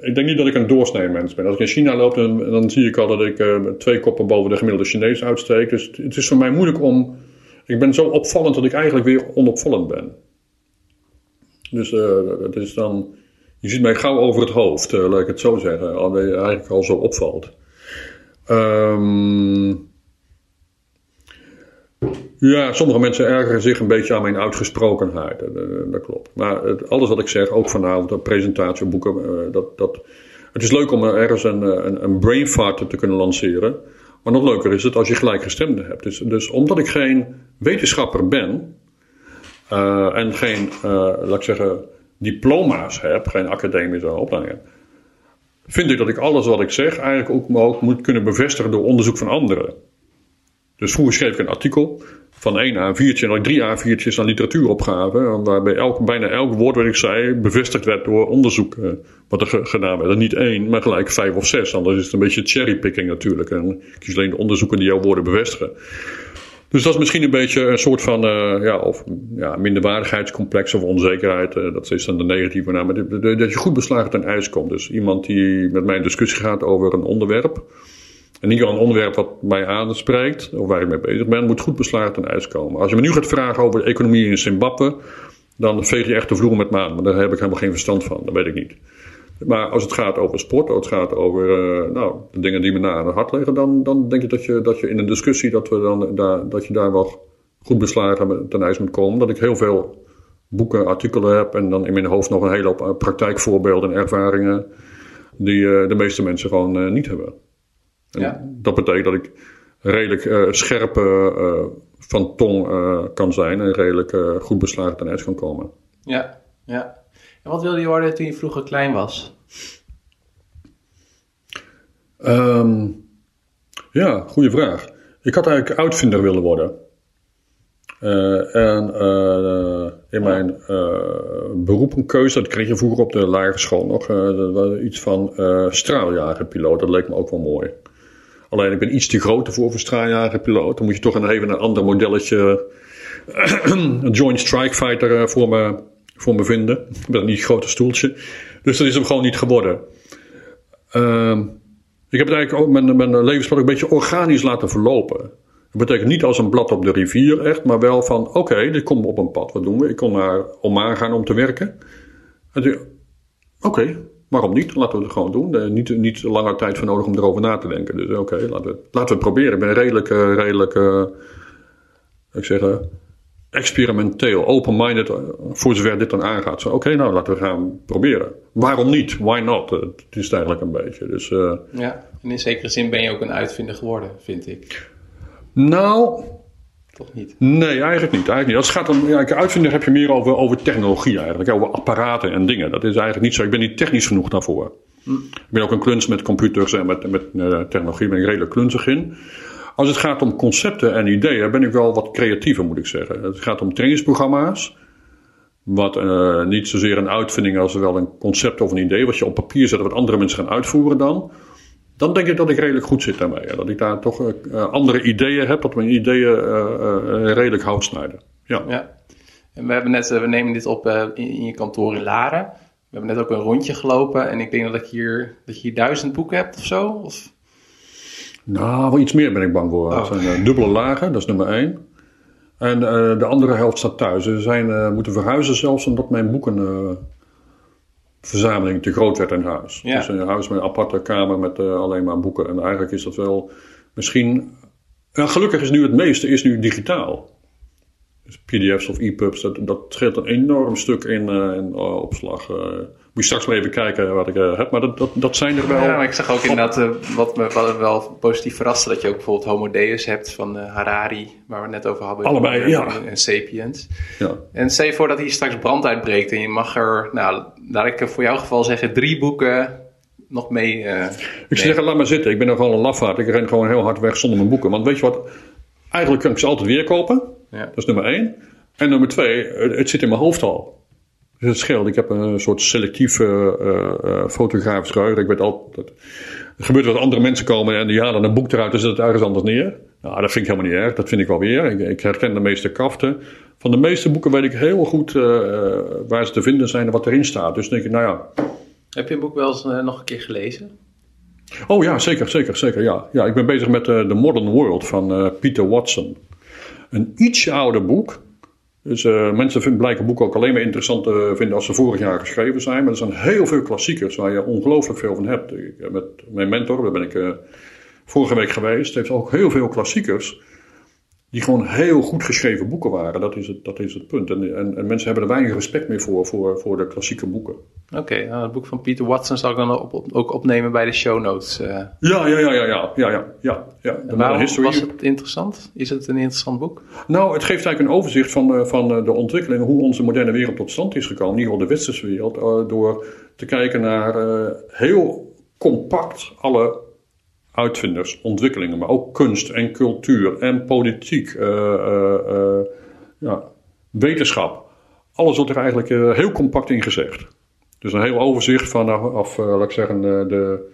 Ik denk niet dat ik een doorsnee mens ben. Als ik in China loop, dan, dan zie ik al dat ik eh, twee koppen boven de gemiddelde Chinees uitsteek. Dus het, het is voor mij moeilijk om... Ik ben zo opvallend dat ik eigenlijk weer onopvallend ben. Dus eh, dat is dan... Je ziet mij gauw over het hoofd, laat ik het zo zeggen. Al ben je eigenlijk al zo opvalt. Ehm, ja, sommige mensen ergeren zich een beetje aan mijn uitgesprokenheid. Dat, dat- dat klopt. Maar het- alles wat ik zeg, ook vanavond, een presentatie, boeken, eh, dat, dat, het is leuk om ergens een, eh, een, een brain fart te kunnen lanceren. Maar nog leuker is het als je gelijkgestemden hebt. Dus, dus omdat ik geen wetenschapper ben eh, en geen, eh, laat ik zeggen, diploma's heb, geen academische opleiding vind ik dat ik alles wat ik zeg eigenlijk ook, moet kunnen bevestigen door onderzoek van anderen. Dus vroeger schreef ik een artikel van één A4'tje en dan drie A4'tjes aan literatuuropgave. Waarbij elk, bijna elk woord wat ik zei bevestigd werd door onderzoek eh, wat er ge- gedaan werd. Niet één, maar gelijk vijf of zes. Anders is het een beetje cherrypicking natuurlijk. En kies alleen de onderzoeken die jouw woorden bevestigen. Dus dat is misschien een beetje een soort van eh, ja, of, ja, minderwaardigheidscomplex of onzekerheid. eh, dat is dan de negatieve naam. Maar dat- je goed beslagen ten ijs komt. Dus iemand die met mij in discussie gaat over een onderwerp. En niet een onderwerp wat mij aanspreekt, of waar ik mee bezig ben, moet goed beslagen ten ijs komen. Als je me nu gaat vragen over de economie in Zimbabwe, dan veeg je echt de vloer met me aan. Maar daar heb ik helemaal geen verstand van, dat weet ik niet. Maar als het gaat over sport, als het gaat over eh, nou, de dingen die me na aan het hart liggen, dan, dan denk ik dat je, dat je in een discussie dat, we dan, daar, dat je daar wel goed beslagen ten ijs moet komen. Dat ik heel veel boeken, artikelen heb en dan in mijn hoofd nog een hele hoop eh, praktijkvoorbeelden en ervaringen die eh, de meeste mensen gewoon niet hebben. En Ja. Dat betekent dat ik redelijk scherp van tong kan zijn en redelijk goed beslagen ten ijs kan komen. Ja, ja. En wat wilde je worden toen je vroeger klein was? Ehm, ja, goede vraag. Ik had eigenlijk uitvinder willen worden. Eh, en eh, in mijn uh, beroepenkeuze, dat kreeg je vroeger op de lagere school nog, dat was iets van straaljagerpiloot. Dat leek me ook wel mooi. Alleen ik ben iets te groot voor voor straaljagerpiloot. Dan moet je toch een, even een ander modelletje, een Joint Strike Fighter voor, me, voor me vinden. Met niet grote stoeltje. Dus dat is hem gewoon niet geworden. Ehm, ik heb eigenlijk ook mijn, mijn levenspad een beetje organisch laten verlopen. Dat betekent niet als een blad op de rivier echt, maar wel van oké, dit komt op een pad. Wat doen we? Ik kon naar Oman gaan om te werken. Oké, waarom niet? Laten we het gewoon doen. Er niet, niet langer tijd voor nodig om erover na te denken. Dus oké, laten, we, laten we het proberen. Ik ben redelijk, uh, redelijk uh, ik zeg, experimenteel, open-minded, voor zover dit dan aangaat. Oké, okay, nou laten we gaan proberen. Waarom niet? Why not? Het is eigenlijk een beetje. Dus, ja, en in zekere zin ben je ook een uitvinder geworden, vind ik. Nou. Toch niet? Nee, eigenlijk niet. Eigenlijk niet. Als het gaat om ja, uitvinder heb je meer over, over technologie eigenlijk. Over apparaten en dingen. Dat is eigenlijk niet zo. Ik ben niet technisch genoeg daarvoor. Hm. Ik ben ook een kluns met computers en met, met uh, technologie. ben ik redelijk klunzig in. Als het gaat om concepten en ideeën ben ik wel wat creatiever moet ik zeggen. Het gaat om trainingsprogramma's. Wat uh, niet zozeer een uitvinding als wel een concept of een idee. Wat je op papier zet wat andere mensen gaan uitvoeren dan dan denk ik dat ik redelijk goed zit daarmee. Dat ik daar toch uh, andere ideeën heb, dat mijn ideeën redelijk hout snijden. Ja. ja. En we, hebben net, we nemen dit op in, in, je kantoor in Laren. We hebben net ook een rondje gelopen en ik denk dat, ik hier, dat je hier duizend boeken hebt of zo. Of? Nou, wel iets meer ben ik bang voor. Oh. Het zijn dubbele lagen, dat is nummer één. En de andere helft staat thuis. Ze zijn moeten verhuizen zelfs omdat mijn boeken verzameling te groot werd in huis. Ja. Dus een huis met een aparte kamer met uh, alleen maar boeken. En eigenlijk is dat wel misschien. Gelukkig is nu het meeste is nu digitaal. Dus PDF's of EPUBs, dat, dat scheelt een enorm stuk in, uh, in uh, opslag. Moet je straks maar even kijken wat ik heb. Maar dat, dat, dat zijn er wel. Ja, maar ik zag ook inderdaad wat me wat wel positief verraste. Dat je ook bijvoorbeeld Homo Deus hebt van Harari. Waar we het net over hadden. Allebei, ja. En, Sapiens. Ja. En stel je voor dat hier straks brand uitbreekt. En je mag er, nou, laat ik voor jouw geval zeggen, drie boeken nog mee. Uh, ik zeg, laat maar zitten. Ik ben nogal een lafaard. Ik ren gewoon heel hard weg zonder mijn boeken. Want weet je wat? Eigenlijk kan ik ze altijd weer kopen. Ja. Dat is nummer één. En nummer twee, het zit in mijn hoofd al. Het scheelt. Ik heb een soort selectief uh, fotografisch geheugen. Ik weet altijd. Er gebeurt wat andere mensen komen en die halen een boek eruit en zetten het ergens anders neer. Nou, dat vind ik helemaal niet erg. Dat vind ik wel weer. Ik, ik herken de meeste kaften. Van de meeste boeken weet ik heel goed uh, waar ze te vinden zijn en wat erin staat. Dus denk ik, nou ja. Heb je een boek wel eens uh, nog een keer gelezen? Oh ja, zeker, zeker, zeker. Ja, ja ik ben bezig met The Modern World van Peter Watson. Een ietsje ouder boek. Dus mensen vinden, blijken boeken ook alleen maar interessant te vinden als ze vorig jaar geschreven zijn. Maar er zijn heel veel klassiekers waar je ongelooflijk veel van hebt. Ik, met mijn mentor, daar ben ik vorige week geweest, heeft ook heel veel klassiekers die gewoon heel goed geschreven boeken waren. Dat is het, dat is het punt. En, en, mensen hebben er weinig respect meer voor, voor, voor de klassieke boeken. Oké, nou, het boek van Peter Watson zal ik dan ook opnemen bij de show notes. Eh. Ja, ja, ja, ja, ja, ja, ja, ja. Was het interessant? Is het een interessant boek? Nou, het geeft eigenlijk een overzicht van, eh, van eh, de ontwikkeling, hoe onze moderne wereld tot stand is gekomen, in ieder geval de westerse wereld, door te kijken naar heel compact alle uitvinders, ontwikkelingen, maar ook kunst en cultuur en politiek, uh, uh, uh, ja, wetenschap. Alles wordt er eigenlijk heel compact in gezegd. Dus een heel overzicht vanaf, af, laat ik zeggen, de,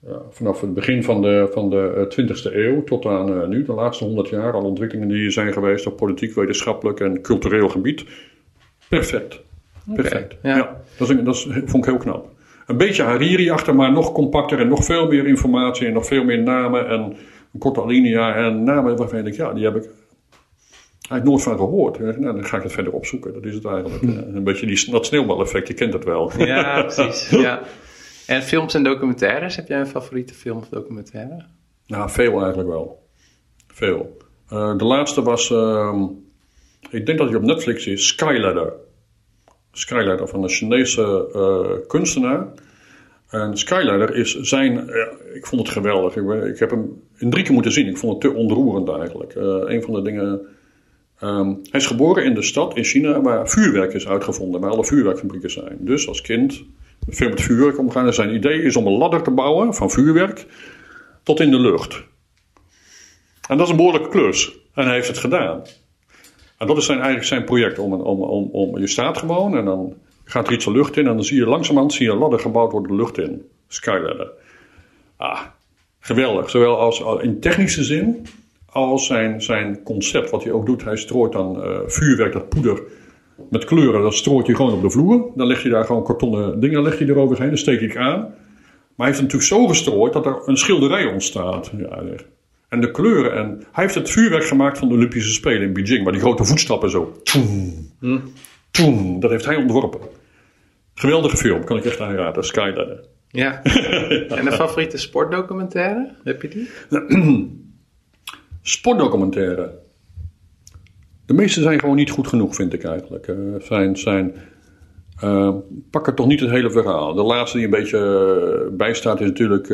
ja, vanaf het begin van de, van de 20e eeuw tot aan nu, de laatste 100 jaar, alle ontwikkelingen die er zijn geweest op politiek, wetenschappelijk en cultureel gebied. Perfect. Perfect. Okay, ja. ja. dat, is, dat is, vond ik heel knap een beetje Hariri achter, maar nog compacter en nog veel meer informatie en nog veel meer namen en een korte alinea en namen waarvan ik, ja, die heb ik eigenlijk nooit van gehoord. Nou, dan ga ik het verder opzoeken. Dat is het eigenlijk. Hm. Een beetje die, dat sneeuwbaleffect, je kent het wel. Ja, precies. ja. En films en documentaires, heb jij een favoriete film of documentaire? Nou, veel eigenlijk wel. Veel. Uh, de laatste was, uh, ik denk dat hij op Netflix is, Skyladder. Skyladder van een Chinese uh, kunstenaar. En Skyladder is zijn. Ik vond het geweldig. Ik, ik, heb hem in drie keer moeten zien. Ik vond het te ontroerend eigenlijk. Uh, een van de dingen. Um, hij is geboren in de stad in China waar vuurwerk is uitgevonden, waar alle vuurwerkfabrieken zijn. Dus als kind veel met vuurwerk omgaan. En zijn idee is om een ladder te bouwen van vuurwerk tot in de lucht. En dat is een behoorlijke klus. En hij heeft het gedaan. En dat is zijn, eigenlijk zijn project. Om, om, om, om, je staat gewoon en dan gaat er iets de lucht in. En dan zie je langzamerhand zie je een ladder gebouwd worden de lucht in. Skyladder. Ah, geweldig. Zowel als in technische zin als zijn, zijn concept. Wat hij ook doet. Hij strooit dan uh, vuurwerk, dat poeder met kleuren. Dat strooit hij gewoon op de vloer. Dan leg je daar gewoon kartonnen dingen leg je eroverheen. Dan steek ik aan. Maar hij heeft het natuurlijk zo gestrooid dat er een schilderij ontstaat. Ja, en de kleuren. En hij heeft het vuurwerk gemaakt van de Olympische Spelen in Beijing. Waar die grote voetstappen zo. Hm. Toen, dat heeft hij ontworpen. Geweldige film, kan ik echt aanraden. Skyladder. Ja. en een favoriete sportdocumentaire? Heb je die? sportdocumentaire. De meeste zijn gewoon niet goed genoeg, vind ik eigenlijk. Uh, zijn, zijn, uh, pakken toch niet het hele verhaal. De laatste die een beetje uh, bijstaat is natuurlijk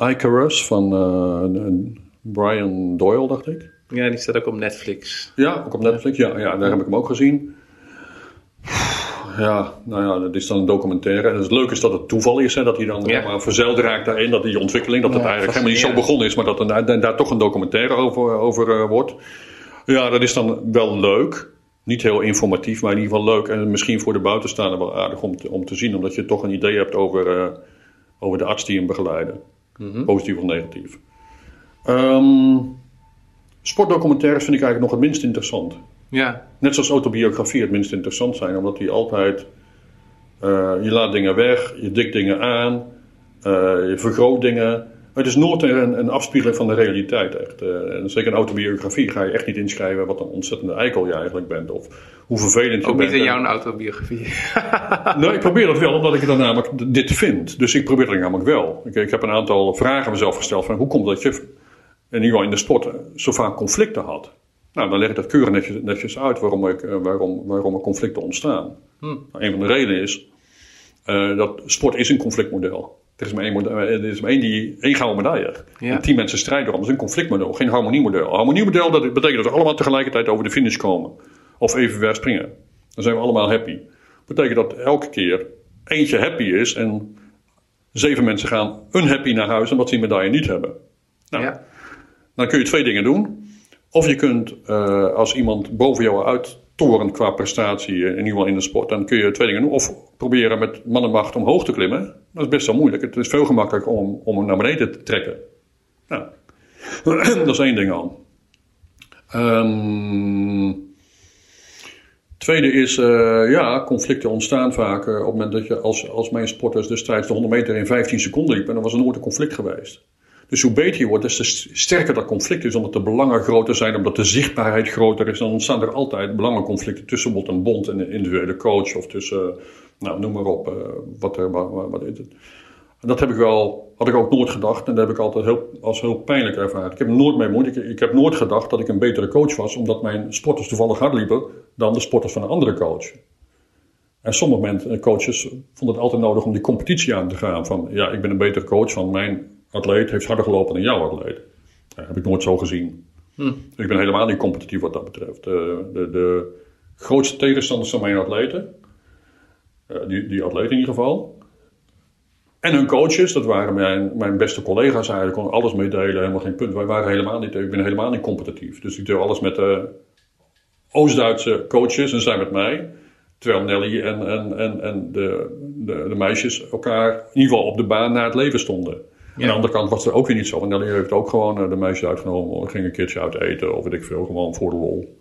Icarus van Brian Doyle, dacht ik. Ja, die staat ook op Netflix. Ja, ook op Netflix. Ja, ja daar heb ik hem ook gezien. Ja, nou ja, dat is dan een documentaire. En het leuke is dat het toeval is, hè, dat hij dan ja. maar verzeild raakt daarin, dat die ontwikkeling, dat het eigenlijk helemaal niet zo begonnen is, maar dat er daar, daar toch een documentaire over, over uh, wordt. Ja, dat is dan wel leuk. Niet heel informatief, maar in ieder geval leuk. En misschien voor de buitenstaander wel aardig om te, om te zien, omdat je toch een idee hebt over, uh, over de arts die hem begeleiden. Mm -hmm. Positief of negatief. Um, sportdocumentaires vind ik eigenlijk nog het minst interessant. Ja. Net zoals autobiografie het minst interessant zijn, omdat die altijd. Uh, je laat dingen weg, je dikt dingen aan, uh, je vergroot dingen. Het is nooit een, een afspiegeling van de realiteit, echt. Uh, en zeker een autobiografie ga je echt niet inschrijven wat een ontzettende eikel je eigenlijk bent. Of hoe vervelend je Ook bent. Ook niet in jouw autobiografie. nee, ik probeer dat wel, omdat ik dan namelijk dit vind. Dus ik probeer dat namelijk wel. Ik, ik heb een aantal vragen mezelf gesteld van hoe komt dat je in ieder geval in de sport zo vaak conflicten had. Nou, dan leg ik dat keurig netjes, netjes uit waarom, ik, waarom, waarom er conflicten ontstaan. Hmm. Nou, een van de redenen is uh, dat sport is een conflictmodel. Er is maar één, model, er is maar één, die, één gouden medaille. Ja. En tien mensen strijden erom. Dat is een conflictmodel, geen harmoniemodel. Een harmoniemodel dat betekent dat we allemaal tegelijkertijd over de finish komen. Of even ver springen. Dan zijn we allemaal happy. Dat betekent dat elke keer eentje happy is en zeven mensen gaan unhappy naar huis omdat ze die medaille niet hebben. Nou, ja. Dan kun je twee dingen doen. Of je kunt, uh, als iemand boven jou uittorent qua prestatie, in ieder geval in de sport, dan kun je twee dingen doen. Of proberen met man en macht omhoog te klimmen. Dat is best wel moeilijk. Het is veel gemakkelijker om, om hem naar beneden te trekken. Nou, dat is één ding al. Um, tweede is, uh, ja, conflicten ontstaan vaak uh, op het moment dat je als, als mijn sporters de strijd de 100 meter in 15 seconden liep. En dan was er nooit een conflict geweest. Dus hoe beter je wordt, des te sterker dat conflict is, omdat de belangen groter zijn, omdat de zichtbaarheid groter is. Dan ontstaan er altijd belangenconflicten tussen bijvoorbeeld een bond en een individuele coach, of tussen, nou, noem maar op, uh, wat, wat, wat is het. En dat heb ik wel, had ik ook nooit gedacht en dat heb ik altijd heel, als heel pijnlijk ervaren. Ik heb nooit mee moeite, ik, ik heb nooit gedacht dat ik een betere coach was, omdat mijn sporters toevallig hard liepen dan de sporters van een andere coach. En sommige coaches vonden het altijd nodig om die competitie aan te gaan. Van ja, ik ben een betere coach van mijn atleet heeft harder gelopen dan jouw atleet. Dat heb ik nooit zo gezien. Hm. ik ben helemaal niet competitief wat dat betreft. De, de, de grootste tegenstanders van mijn atleten, uh, die, die atleten in ieder geval, en hun coaches, dat waren mijn, mijn beste collega's eigenlijk, kon alles meedelen, helemaal geen punt. Wij waren helemaal niet, ik ben helemaal niet competitief. Dus ik doe alles met de Oost-Duitse coaches en zij met mij. Terwijl Nelly en, en, en, en de, de, de meisjes elkaar in ieder geval op de baan naar het leven stonden. Aan de andere kant was er ook weer niet zo. Want Nelly heeft ook gewoon de meisjes uitgenomen. Ging een keertje uit eten of weet ik veel. Gewoon voor de lol.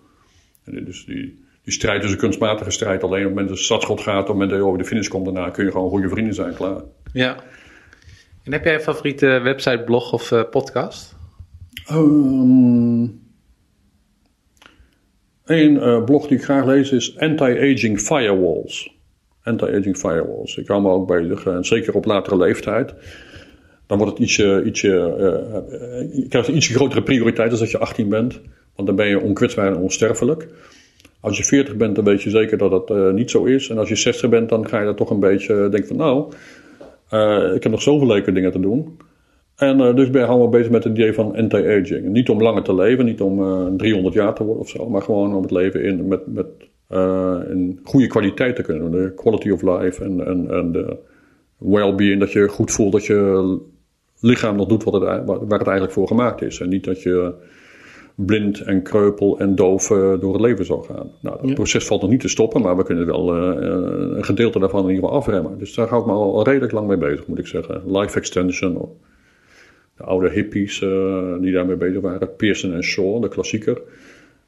En dus die, die strijd is een kunstmatige strijd. Alleen op het moment dat het startschot gaat. Op het moment dat je over de finish komt daarna. Kun je gewoon goede vrienden zijn. Klaar. Ja. En heb jij een favoriete website, blog of uh, podcast? Um, een uh, blog die ik graag lees is Anti-Aging Firewalls. Anti-Aging Firewalls. Ik hou me ook bezig. En zeker op latere leeftijd dan wordt het ietsje, ietsje, uh, je krijgt een ietsje grotere prioriteit als dat je 18 bent. Want dan ben je onkwetsbaar en onsterfelijk. Als je 40 bent, dan weet je zeker dat dat uh, niet zo is. En als je 60 bent, dan ga je dat toch een beetje denken van nou, ik heb nog zoveel leuke dingen te doen. En dus ben je allemaal bezig met het idee van anti-aging. Niet om langer te leven, niet om 300 jaar te worden of zo, maar gewoon om het leven in, met, met in goede kwaliteit te kunnen. De quality of life en, en, en de well-being, dat je goed voelt dat je lichaam nog doet wat het, waar het eigenlijk voor gemaakt is. En niet dat je blind en kreupel en doof eh, door het leven zou gaan. Nou, dat proces valt nog niet te stoppen, maar we kunnen wel uh, een gedeelte daarvan in ieder geval afremmen. Dus daar hou ik me al, al redelijk lang mee bezig, moet ik zeggen. Life extension, de oude hippies uh, die daarmee bezig waren, Pearson en Shaw, de klassieker.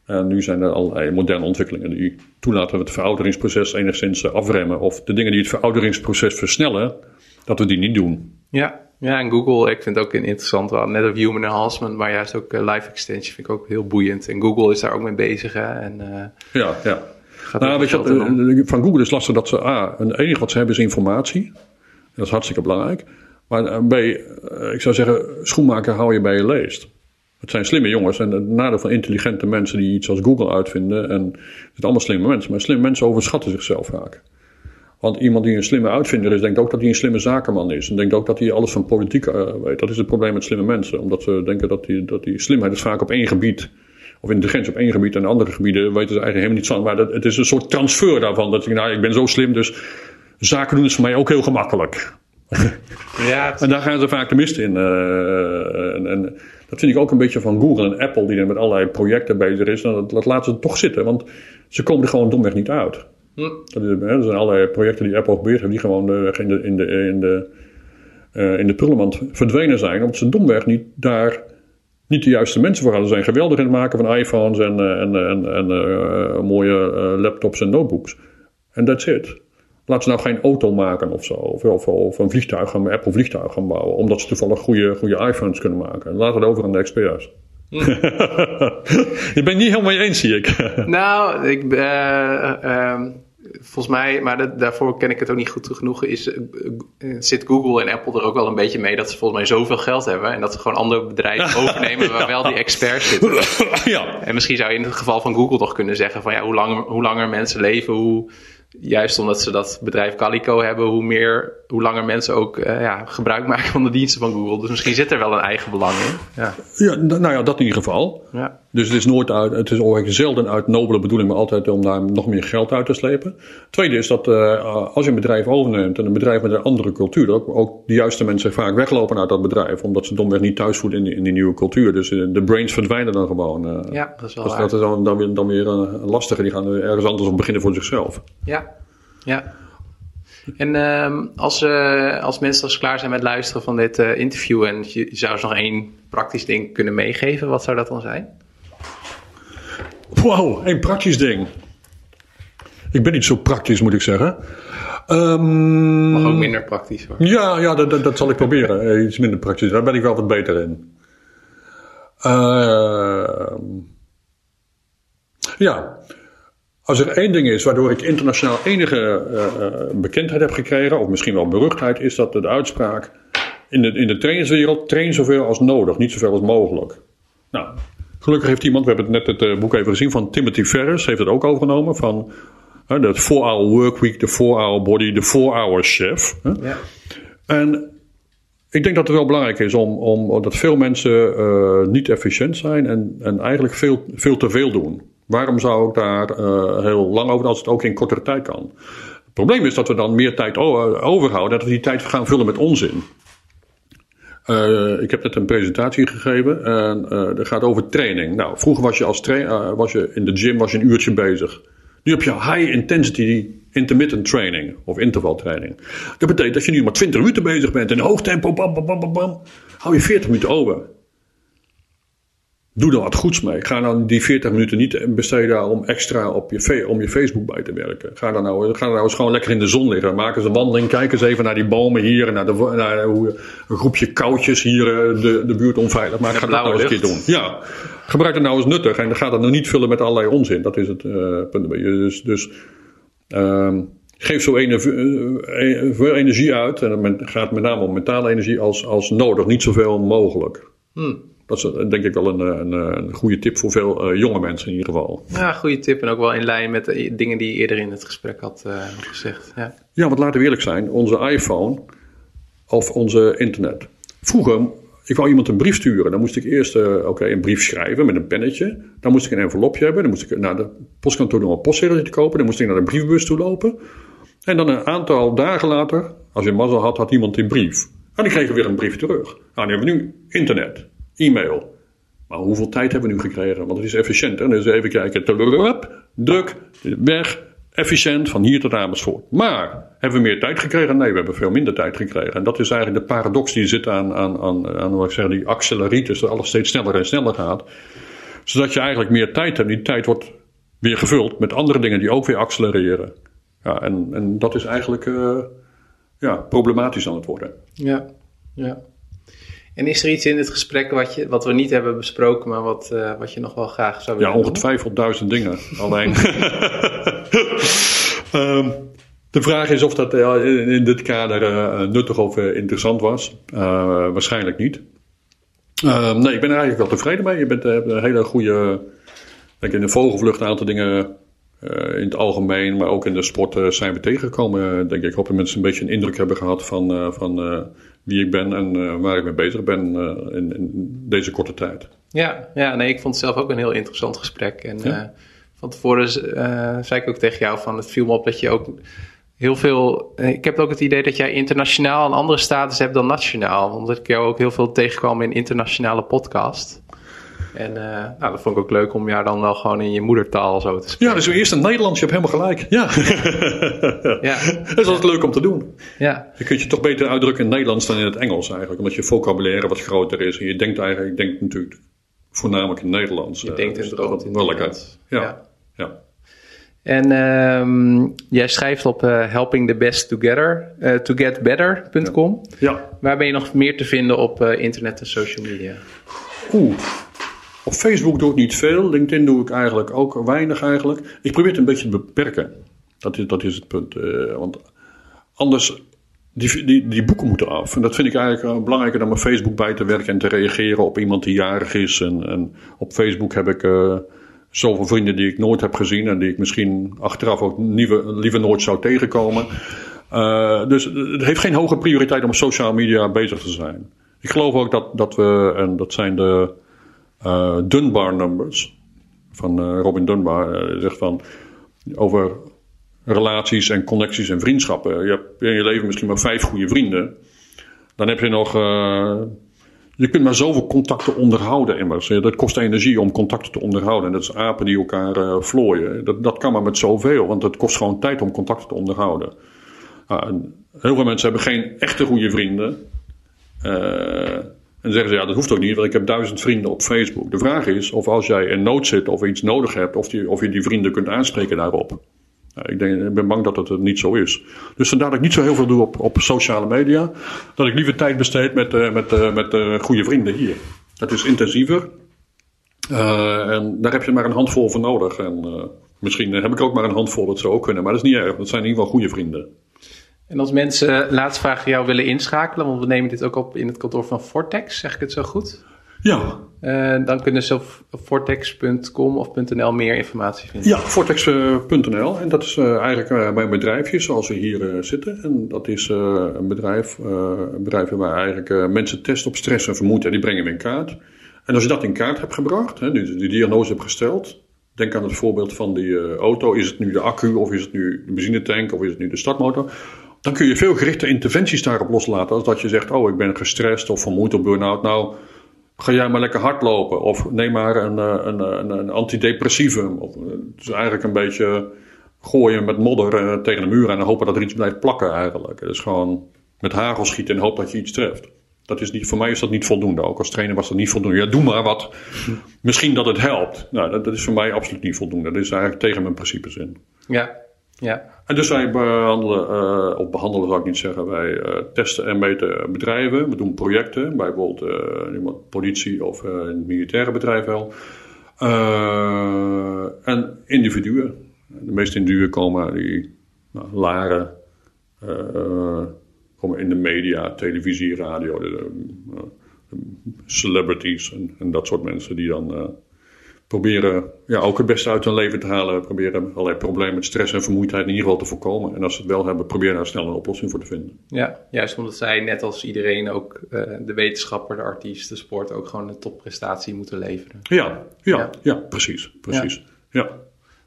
En nu zijn er allerlei moderne ontwikkelingen die toelaten we het verouderingsproces enigszins afremmen. Of de dingen die het verouderingsproces versnellen, dat we die niet doen. Ja, ja, en Google, ik vind het ook interessant, wel, net of human enhancement, maar juist ook uh, life extension vind ik ook heel boeiend. En Google is daar ook mee bezig. Hè? En, uh, ja, ja. Nou, weet je, van Google is lastig dat ze, A, het enige wat ze hebben is informatie. Dat is hartstikke belangrijk. Maar B, ik zou zeggen, schoenmaker hou je bij je leest. Het zijn slimme jongens en het nadeel van intelligente mensen die iets als Google uitvinden. En het zijn allemaal slimme mensen, maar slimme mensen overschatten zichzelf vaak. Want iemand die een slimme uitvinder is, denkt ook dat hij een slimme zakenman is. En denkt ook dat hij alles van politiek uh, weet. Dat is het probleem met slimme mensen. Omdat ze denken dat die, dat die slimheid is vaak op één gebied. Of intelligentie op één gebied en andere gebieden weten ze eigenlijk helemaal niet van. Maar dat, het is een soort transfer daarvan. Dat je, nou, ik ben zo slim, dus zaken doen is voor mij ook heel gemakkelijk. Ja, en daar gaan ze vaak de mist in. Uh, en, en, dat vind ik ook een beetje van Google en Apple, die er met allerlei projecten bezig is. Dat, dat laten ze toch zitten, want ze komen er gewoon domweg niet uit. Hm. Er zijn allerlei projecten die Apple gebeurd hebben, die gewoon in de, in de, in de, uh, in de prullenmand verdwenen zijn. Omdat ze domweg niet daar niet de juiste mensen voor hadden. Ze zijn geweldig in het maken van iPhones en, en, en, en mooie laptops en notebooks. En that's it. Laat ze nou geen auto maken of zo. Of, of, of een vliegtuig, Apple vliegtuig gaan bouwen. Omdat ze toevallig goede, goede iPhones kunnen maken. Laat het over aan de experts. Je bent niet helemaal eens, zie ik. nou, ik, uh, volgens mij, maar daarvoor ken ik het ook niet goed genoeg, is, uh, zit Google en Apple er ook wel een beetje mee dat ze volgens mij zoveel geld hebben en dat ze gewoon andere bedrijven overnemen waar wel die experts zitten. ja. En misschien zou je in het geval van Google toch kunnen zeggen van ja, hoe langer, hoe langer mensen leven, hoe juist omdat ze dat bedrijf Calico hebben, hoe, meer, hoe langer mensen ook uh, ja, gebruik maken van de diensten van Google. Dus misschien zit er wel een eigen belang in. Ja, ja nou ja, dat in ieder geval. Ja. Dus het is nooit uit, het is eigenlijk zelden uit nobele bedoeling, maar altijd om daar nog meer geld uit te slepen. Tweede is dat uh, als je een bedrijf overneemt en een bedrijf met een andere cultuur, ook, ook de juiste mensen vaak weglopen uit dat bedrijf, omdat ze domweg niet thuis voelen in die, in die nieuwe cultuur. Dus uh, de brains verdwijnen dan gewoon. Uh, ja, dat is wel Dus waar. dat is dan, dan weer, dan weer een lastige, die gaan ergens anders op beginnen voor zichzelf. Ja, ja. En uh, als, als mensen als klaar zijn met luisteren van dit interview en je zou ze nog één praktisch ding kunnen meegeven, wat zou dat dan zijn? Wow, één praktisch ding. Ik ben niet zo praktisch, moet ik zeggen. Um, Mag ook minder praktisch hoor. Ja, ja dat, dat, dat zal ik proberen. Eh, iets minder praktisch. Daar ben ik wel wat beter in. Uh, ja. Als er één ding is waardoor ik internationaal enige uh, bekendheid heb gekregen, of misschien wel beruchtheid, is dat de uitspraak in de, in de trainingswereld: train zoveel als nodig, niet zoveel als mogelijk. Nou, Gelukkig heeft iemand, we hebben net het uh, boek even gezien van Timothy Ferris, heeft het ook overgenomen van de 4-hour workweek, de 4-hour body, de 4-hour chef. Ja. En ik denk dat het wel belangrijk is om, om dat veel mensen uh, niet efficiënt zijn en, en eigenlijk veel, veel te veel doen. Waarom zou ik daar heel lang over als het ook in kortere tijd kan? Het probleem is dat we dan meer tijd overhouden en dat we die tijd gaan vullen met onzin. Uh, ik heb net een presentatie gegeven en uh, dat gaat over training. Nou, vroeger was je als uh, was je in de gym was je een uurtje bezig. Nu heb je high intensity intermittent training of intervaltraining. Dat betekent dat je nu maar 20 minuten bezig bent in hoog tempo, bam, bam, bam, bam, hou je 40 minuten over. Doe er wat goeds mee. Ga dan die 40 minuten niet besteden om extra op je, om je Facebook bij te werken. Ga dan, nou, ga dan nou eens gewoon lekker in de zon liggen. Maak eens een wandeling. Kijk eens even naar die bomen hier. En naar, de, naar hoe, een groepje koudjes hier eh, de, de buurt onveilig maken. Ga dat nou eens een keer doen. Ja. Gebruik het nou eens nuttig. En dan gaat het nog niet vullen met allerlei onzin. Dat is het uh, punt. Dus, dus um, geef zo energie, uh, veel energie uit. En dan gaat met name om mentale energie als, als nodig. Niet zoveel mogelijk. Hmm. Dat is eh, denk ik wel een, eh, een, eh, een goede tip voor veel uh, jonge mensen in ieder geval. Ja, goede tip en ook wel in lijn met de dingen die je eerder in het gesprek had uh, gezegd. Ja. ja, want laten we eerlijk zijn, onze iPhone of onze internet. Vroeger, ik wou iemand een brief sturen. Dan moest ik eerst uh, okay, een brief schrijven met een pennetje. Dan moest ik een envelopje hebben. Dan moest ik naar de postkantoor om een postzegeltje te kopen. Dan moest ik naar de briefbus toe lopen. En dan een aantal dagen later, als je mazzel had, had iemand die brief. En die kreeg weer een brief terug. Nou, dan hebben we nu internet e-mail. Maar hoeveel tijd hebben we nu gekregen? Want het is efficiënt. Hè? Dus even kijken. Druk, weg, efficiënt van hier tot Amersfoort. Maar hebben we meer tijd gekregen? Nee, we hebben veel minder tijd gekregen. En dat is eigenlijk de paradox die zit aan, aan, aan, aan wat ik zeg, die acceleritis, dat alles steeds sneller en sneller gaat. Zodat je eigenlijk meer tijd hebt. Die tijd wordt weer gevuld met andere dingen die ook weer accelereren. Ja, en, en dat is eigenlijk uh, ja, problematisch aan het worden. Ja, ja. En is er iets in dit gesprek wat, je, wat we niet hebben besproken, maar wat, uh, wat je nog wel graag zou willen Ja, ongetwijfeld duizend dingen. Alleen. um, de vraag is of dat uh, in dit kader uh, nuttig of interessant was. waarschijnlijk niet. Ehm, nee, ik ben er eigenlijk wel tevreden mee. Je bent een hele goede. Denk in de vogelvlucht een aantal dingen in het algemeen, maar ook in de sport zijn we tegengekomen. Denk ik. ik hoop dat mensen een beetje een indruk hebben gehad van, van wie ik ben en waar ik mee bezig ben in, in, deze korte tijd. Ja, ja, nee, ik vond het zelf ook een heel interessant gesprek. En ja? van tevoren zei ik ook tegen jou van het viel me op dat je ook heel veel. Ik heb ook het idee dat jij internationaal een andere status hebt dan nationaal. Omdat ik jou ook heel veel tegenkwam in internationale podcast. En uh, nou, dat vond ik ook leuk om jou dan wel gewoon in je moedertaal zo te spreken. Ja, dus eerst in Nederlands, je hebt helemaal gelijk. Ja. ja. dat is altijd leuk om te doen. Ja. Je kunt je toch beter uitdrukken in het Nederlands dan in het Engels eigenlijk. Omdat je vocabulaire wat groter is. En je denkt eigenlijk, ik denk natuurlijk voornamelijk in het Nederlands. Je uh, denkt in het rood in wel lekker. Ja. ja. ja. En um, jij schrijft op uh, helpingthebesttogether, uh, togetbetter.com. Ja. Waar ben je nog meer te vinden op uh, internet en social media? Oeh. Facebook doe ik niet veel. LinkedIn doe ik eigenlijk ook weinig eigenlijk. Ik probeer het een beetje te beperken. Dat is, dat is het punt. Uh, want anders, die, die, die boeken moeten af. En dat vind ik eigenlijk belangrijker dan mijn Facebook bij te werken en te reageren op iemand die jarig is. En, en op Facebook heb ik uh, zoveel vrienden die ik nooit heb gezien en die ik misschien achteraf ook liever, liever nooit zou tegenkomen. Dus het heeft geen hoge prioriteit om op social media bezig te zijn. Ik geloof ook dat, dat we, en dat zijn de uh, Dunbar numbers van uh, Robin Dunbar. Uh, zegt van over relaties en connecties en vriendschappen. Je hebt in je leven misschien maar vijf goede vrienden. Dan heb je nog. je kunt maar zoveel contacten onderhouden immers. Dat kost energie om contacten te onderhouden. En dat is apen die elkaar vlooien. Dat, dat kan maar met zoveel, want het kost gewoon tijd om contacten te onderhouden. heel veel mensen hebben geen echte goede vrienden. En dan zeggen ze, ja, dat hoeft ook niet, want ik heb duizend vrienden op Facebook. De vraag is of als jij in nood zit of iets nodig hebt, of, die, of je die vrienden kunt aanspreken daarop. Ik, denk, ik ben bang dat het niet zo is. Dus vandaar dat ik niet zo heel veel doe op, op sociale media. Dat ik liever tijd besteed met, uh, met, uh, met uh, goede vrienden hier. Dat is intensiever. en daar heb je maar een handvol voor nodig. En misschien heb ik ook maar een handvol dat ze ook kunnen. Maar dat is niet erg. Dat zijn in ieder geval goede vrienden. En als mensen laatst vraag jou willen inschakelen, want we nemen dit ook op in het kantoor van Vortex, zeg ik het zo goed? Ja. Uh, dan kunnen ze op vortex.com of .nl meer informatie vinden. Ja, vortex.nl. En dat is uh, eigenlijk bij een bedrijfje zoals we hier zitten. En dat is een bedrijf, een bedrijf waar eigenlijk mensen testen op stress en vermoeidheid. Die brengen we in kaart. En als je dat in kaart hebt gebracht, hè, die, die diagnose hebt gesteld. Denk aan het voorbeeld van die auto. Is het nu de accu of is het nu de benzinetank of is het nu de startmotor? Dan kun je veel gerichte interventies daarop loslaten. Als dat je zegt, oh ik ben gestrest of vermoeid of burn-out. Nou, ga jij maar lekker hardlopen. Of neem maar een, een, een, een antidepressivum. Of, het is eigenlijk een beetje gooien met modder tegen de muur en hopen dat er iets blijft plakken eigenlijk. Het is gewoon met hagel schieten en hoop dat je iets treft. Dat is niet, voor mij is dat niet voldoende. Ook als trainer was dat niet voldoende. Ja, doe maar wat. Misschien dat het helpt. Nou, dat, dat is voor mij absoluut niet voldoende. Dat is eigenlijk tegen mijn principes in. Ja, ja. En dus wij behandelen, uh, of behandelen zou ik niet zeggen, wij uh, testen en meten bedrijven. We doen projecten, bij bijvoorbeeld uh, politie of het militaire bedrijf wel. en individuen. De meeste individuen komen die nou, laren, komen in de media, televisie, radio, celebrities en, en, dat soort mensen die dan proberen ja, ook het beste uit hun leven te halen. Proberen allerlei problemen met stress en vermoeidheid in ieder geval te voorkomen. En als ze het wel hebben, proberen daar snel een oplossing voor te vinden. Ja, juist omdat zij net als iedereen ook uh, de wetenschapper, de artiest, de sport ook gewoon een topprestatie moeten leveren. Ja, ja, ja. ja precies. precies. Ja. ja.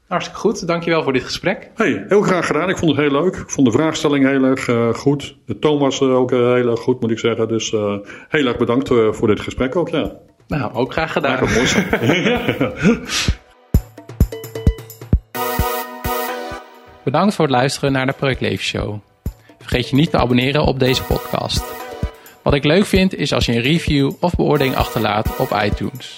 Hartstikke goed, dankjewel voor dit gesprek. Hey, heel graag gedaan. Ik vond het heel leuk. Ik vond de vraagstelling heel erg uh, goed. De toon was uh, ook heel erg goed, moet ik zeggen. Dus heel erg bedankt voor dit gesprek ook, ja. Nou, ook graag gedaan. Mooi zo. Bedankt voor het luisteren naar de Project Leven Show. Vergeet je niet te abonneren op deze podcast. Wat ik leuk vind is als je een review of beoordeling achterlaat op iTunes.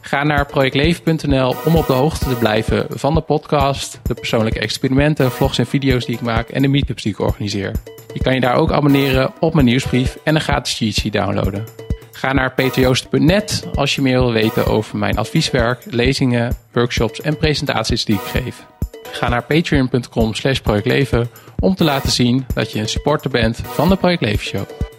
Ga naar projectleven.nl om op de hoogte te blijven van de podcast, de persoonlijke experimenten, vlogs en video's die ik maak en de meetups die ik organiseer. Je kan je daar ook abonneren op mijn nieuwsbrief en een gratis cheat sheet downloaden. Ga naar peterjoosten.net als je meer wil weten over mijn advieswerk, lezingen, workshops en presentaties die ik geef. Ga naar patreon.com slash projectleven om te laten zien dat je een supporter bent van de Project Leven Show.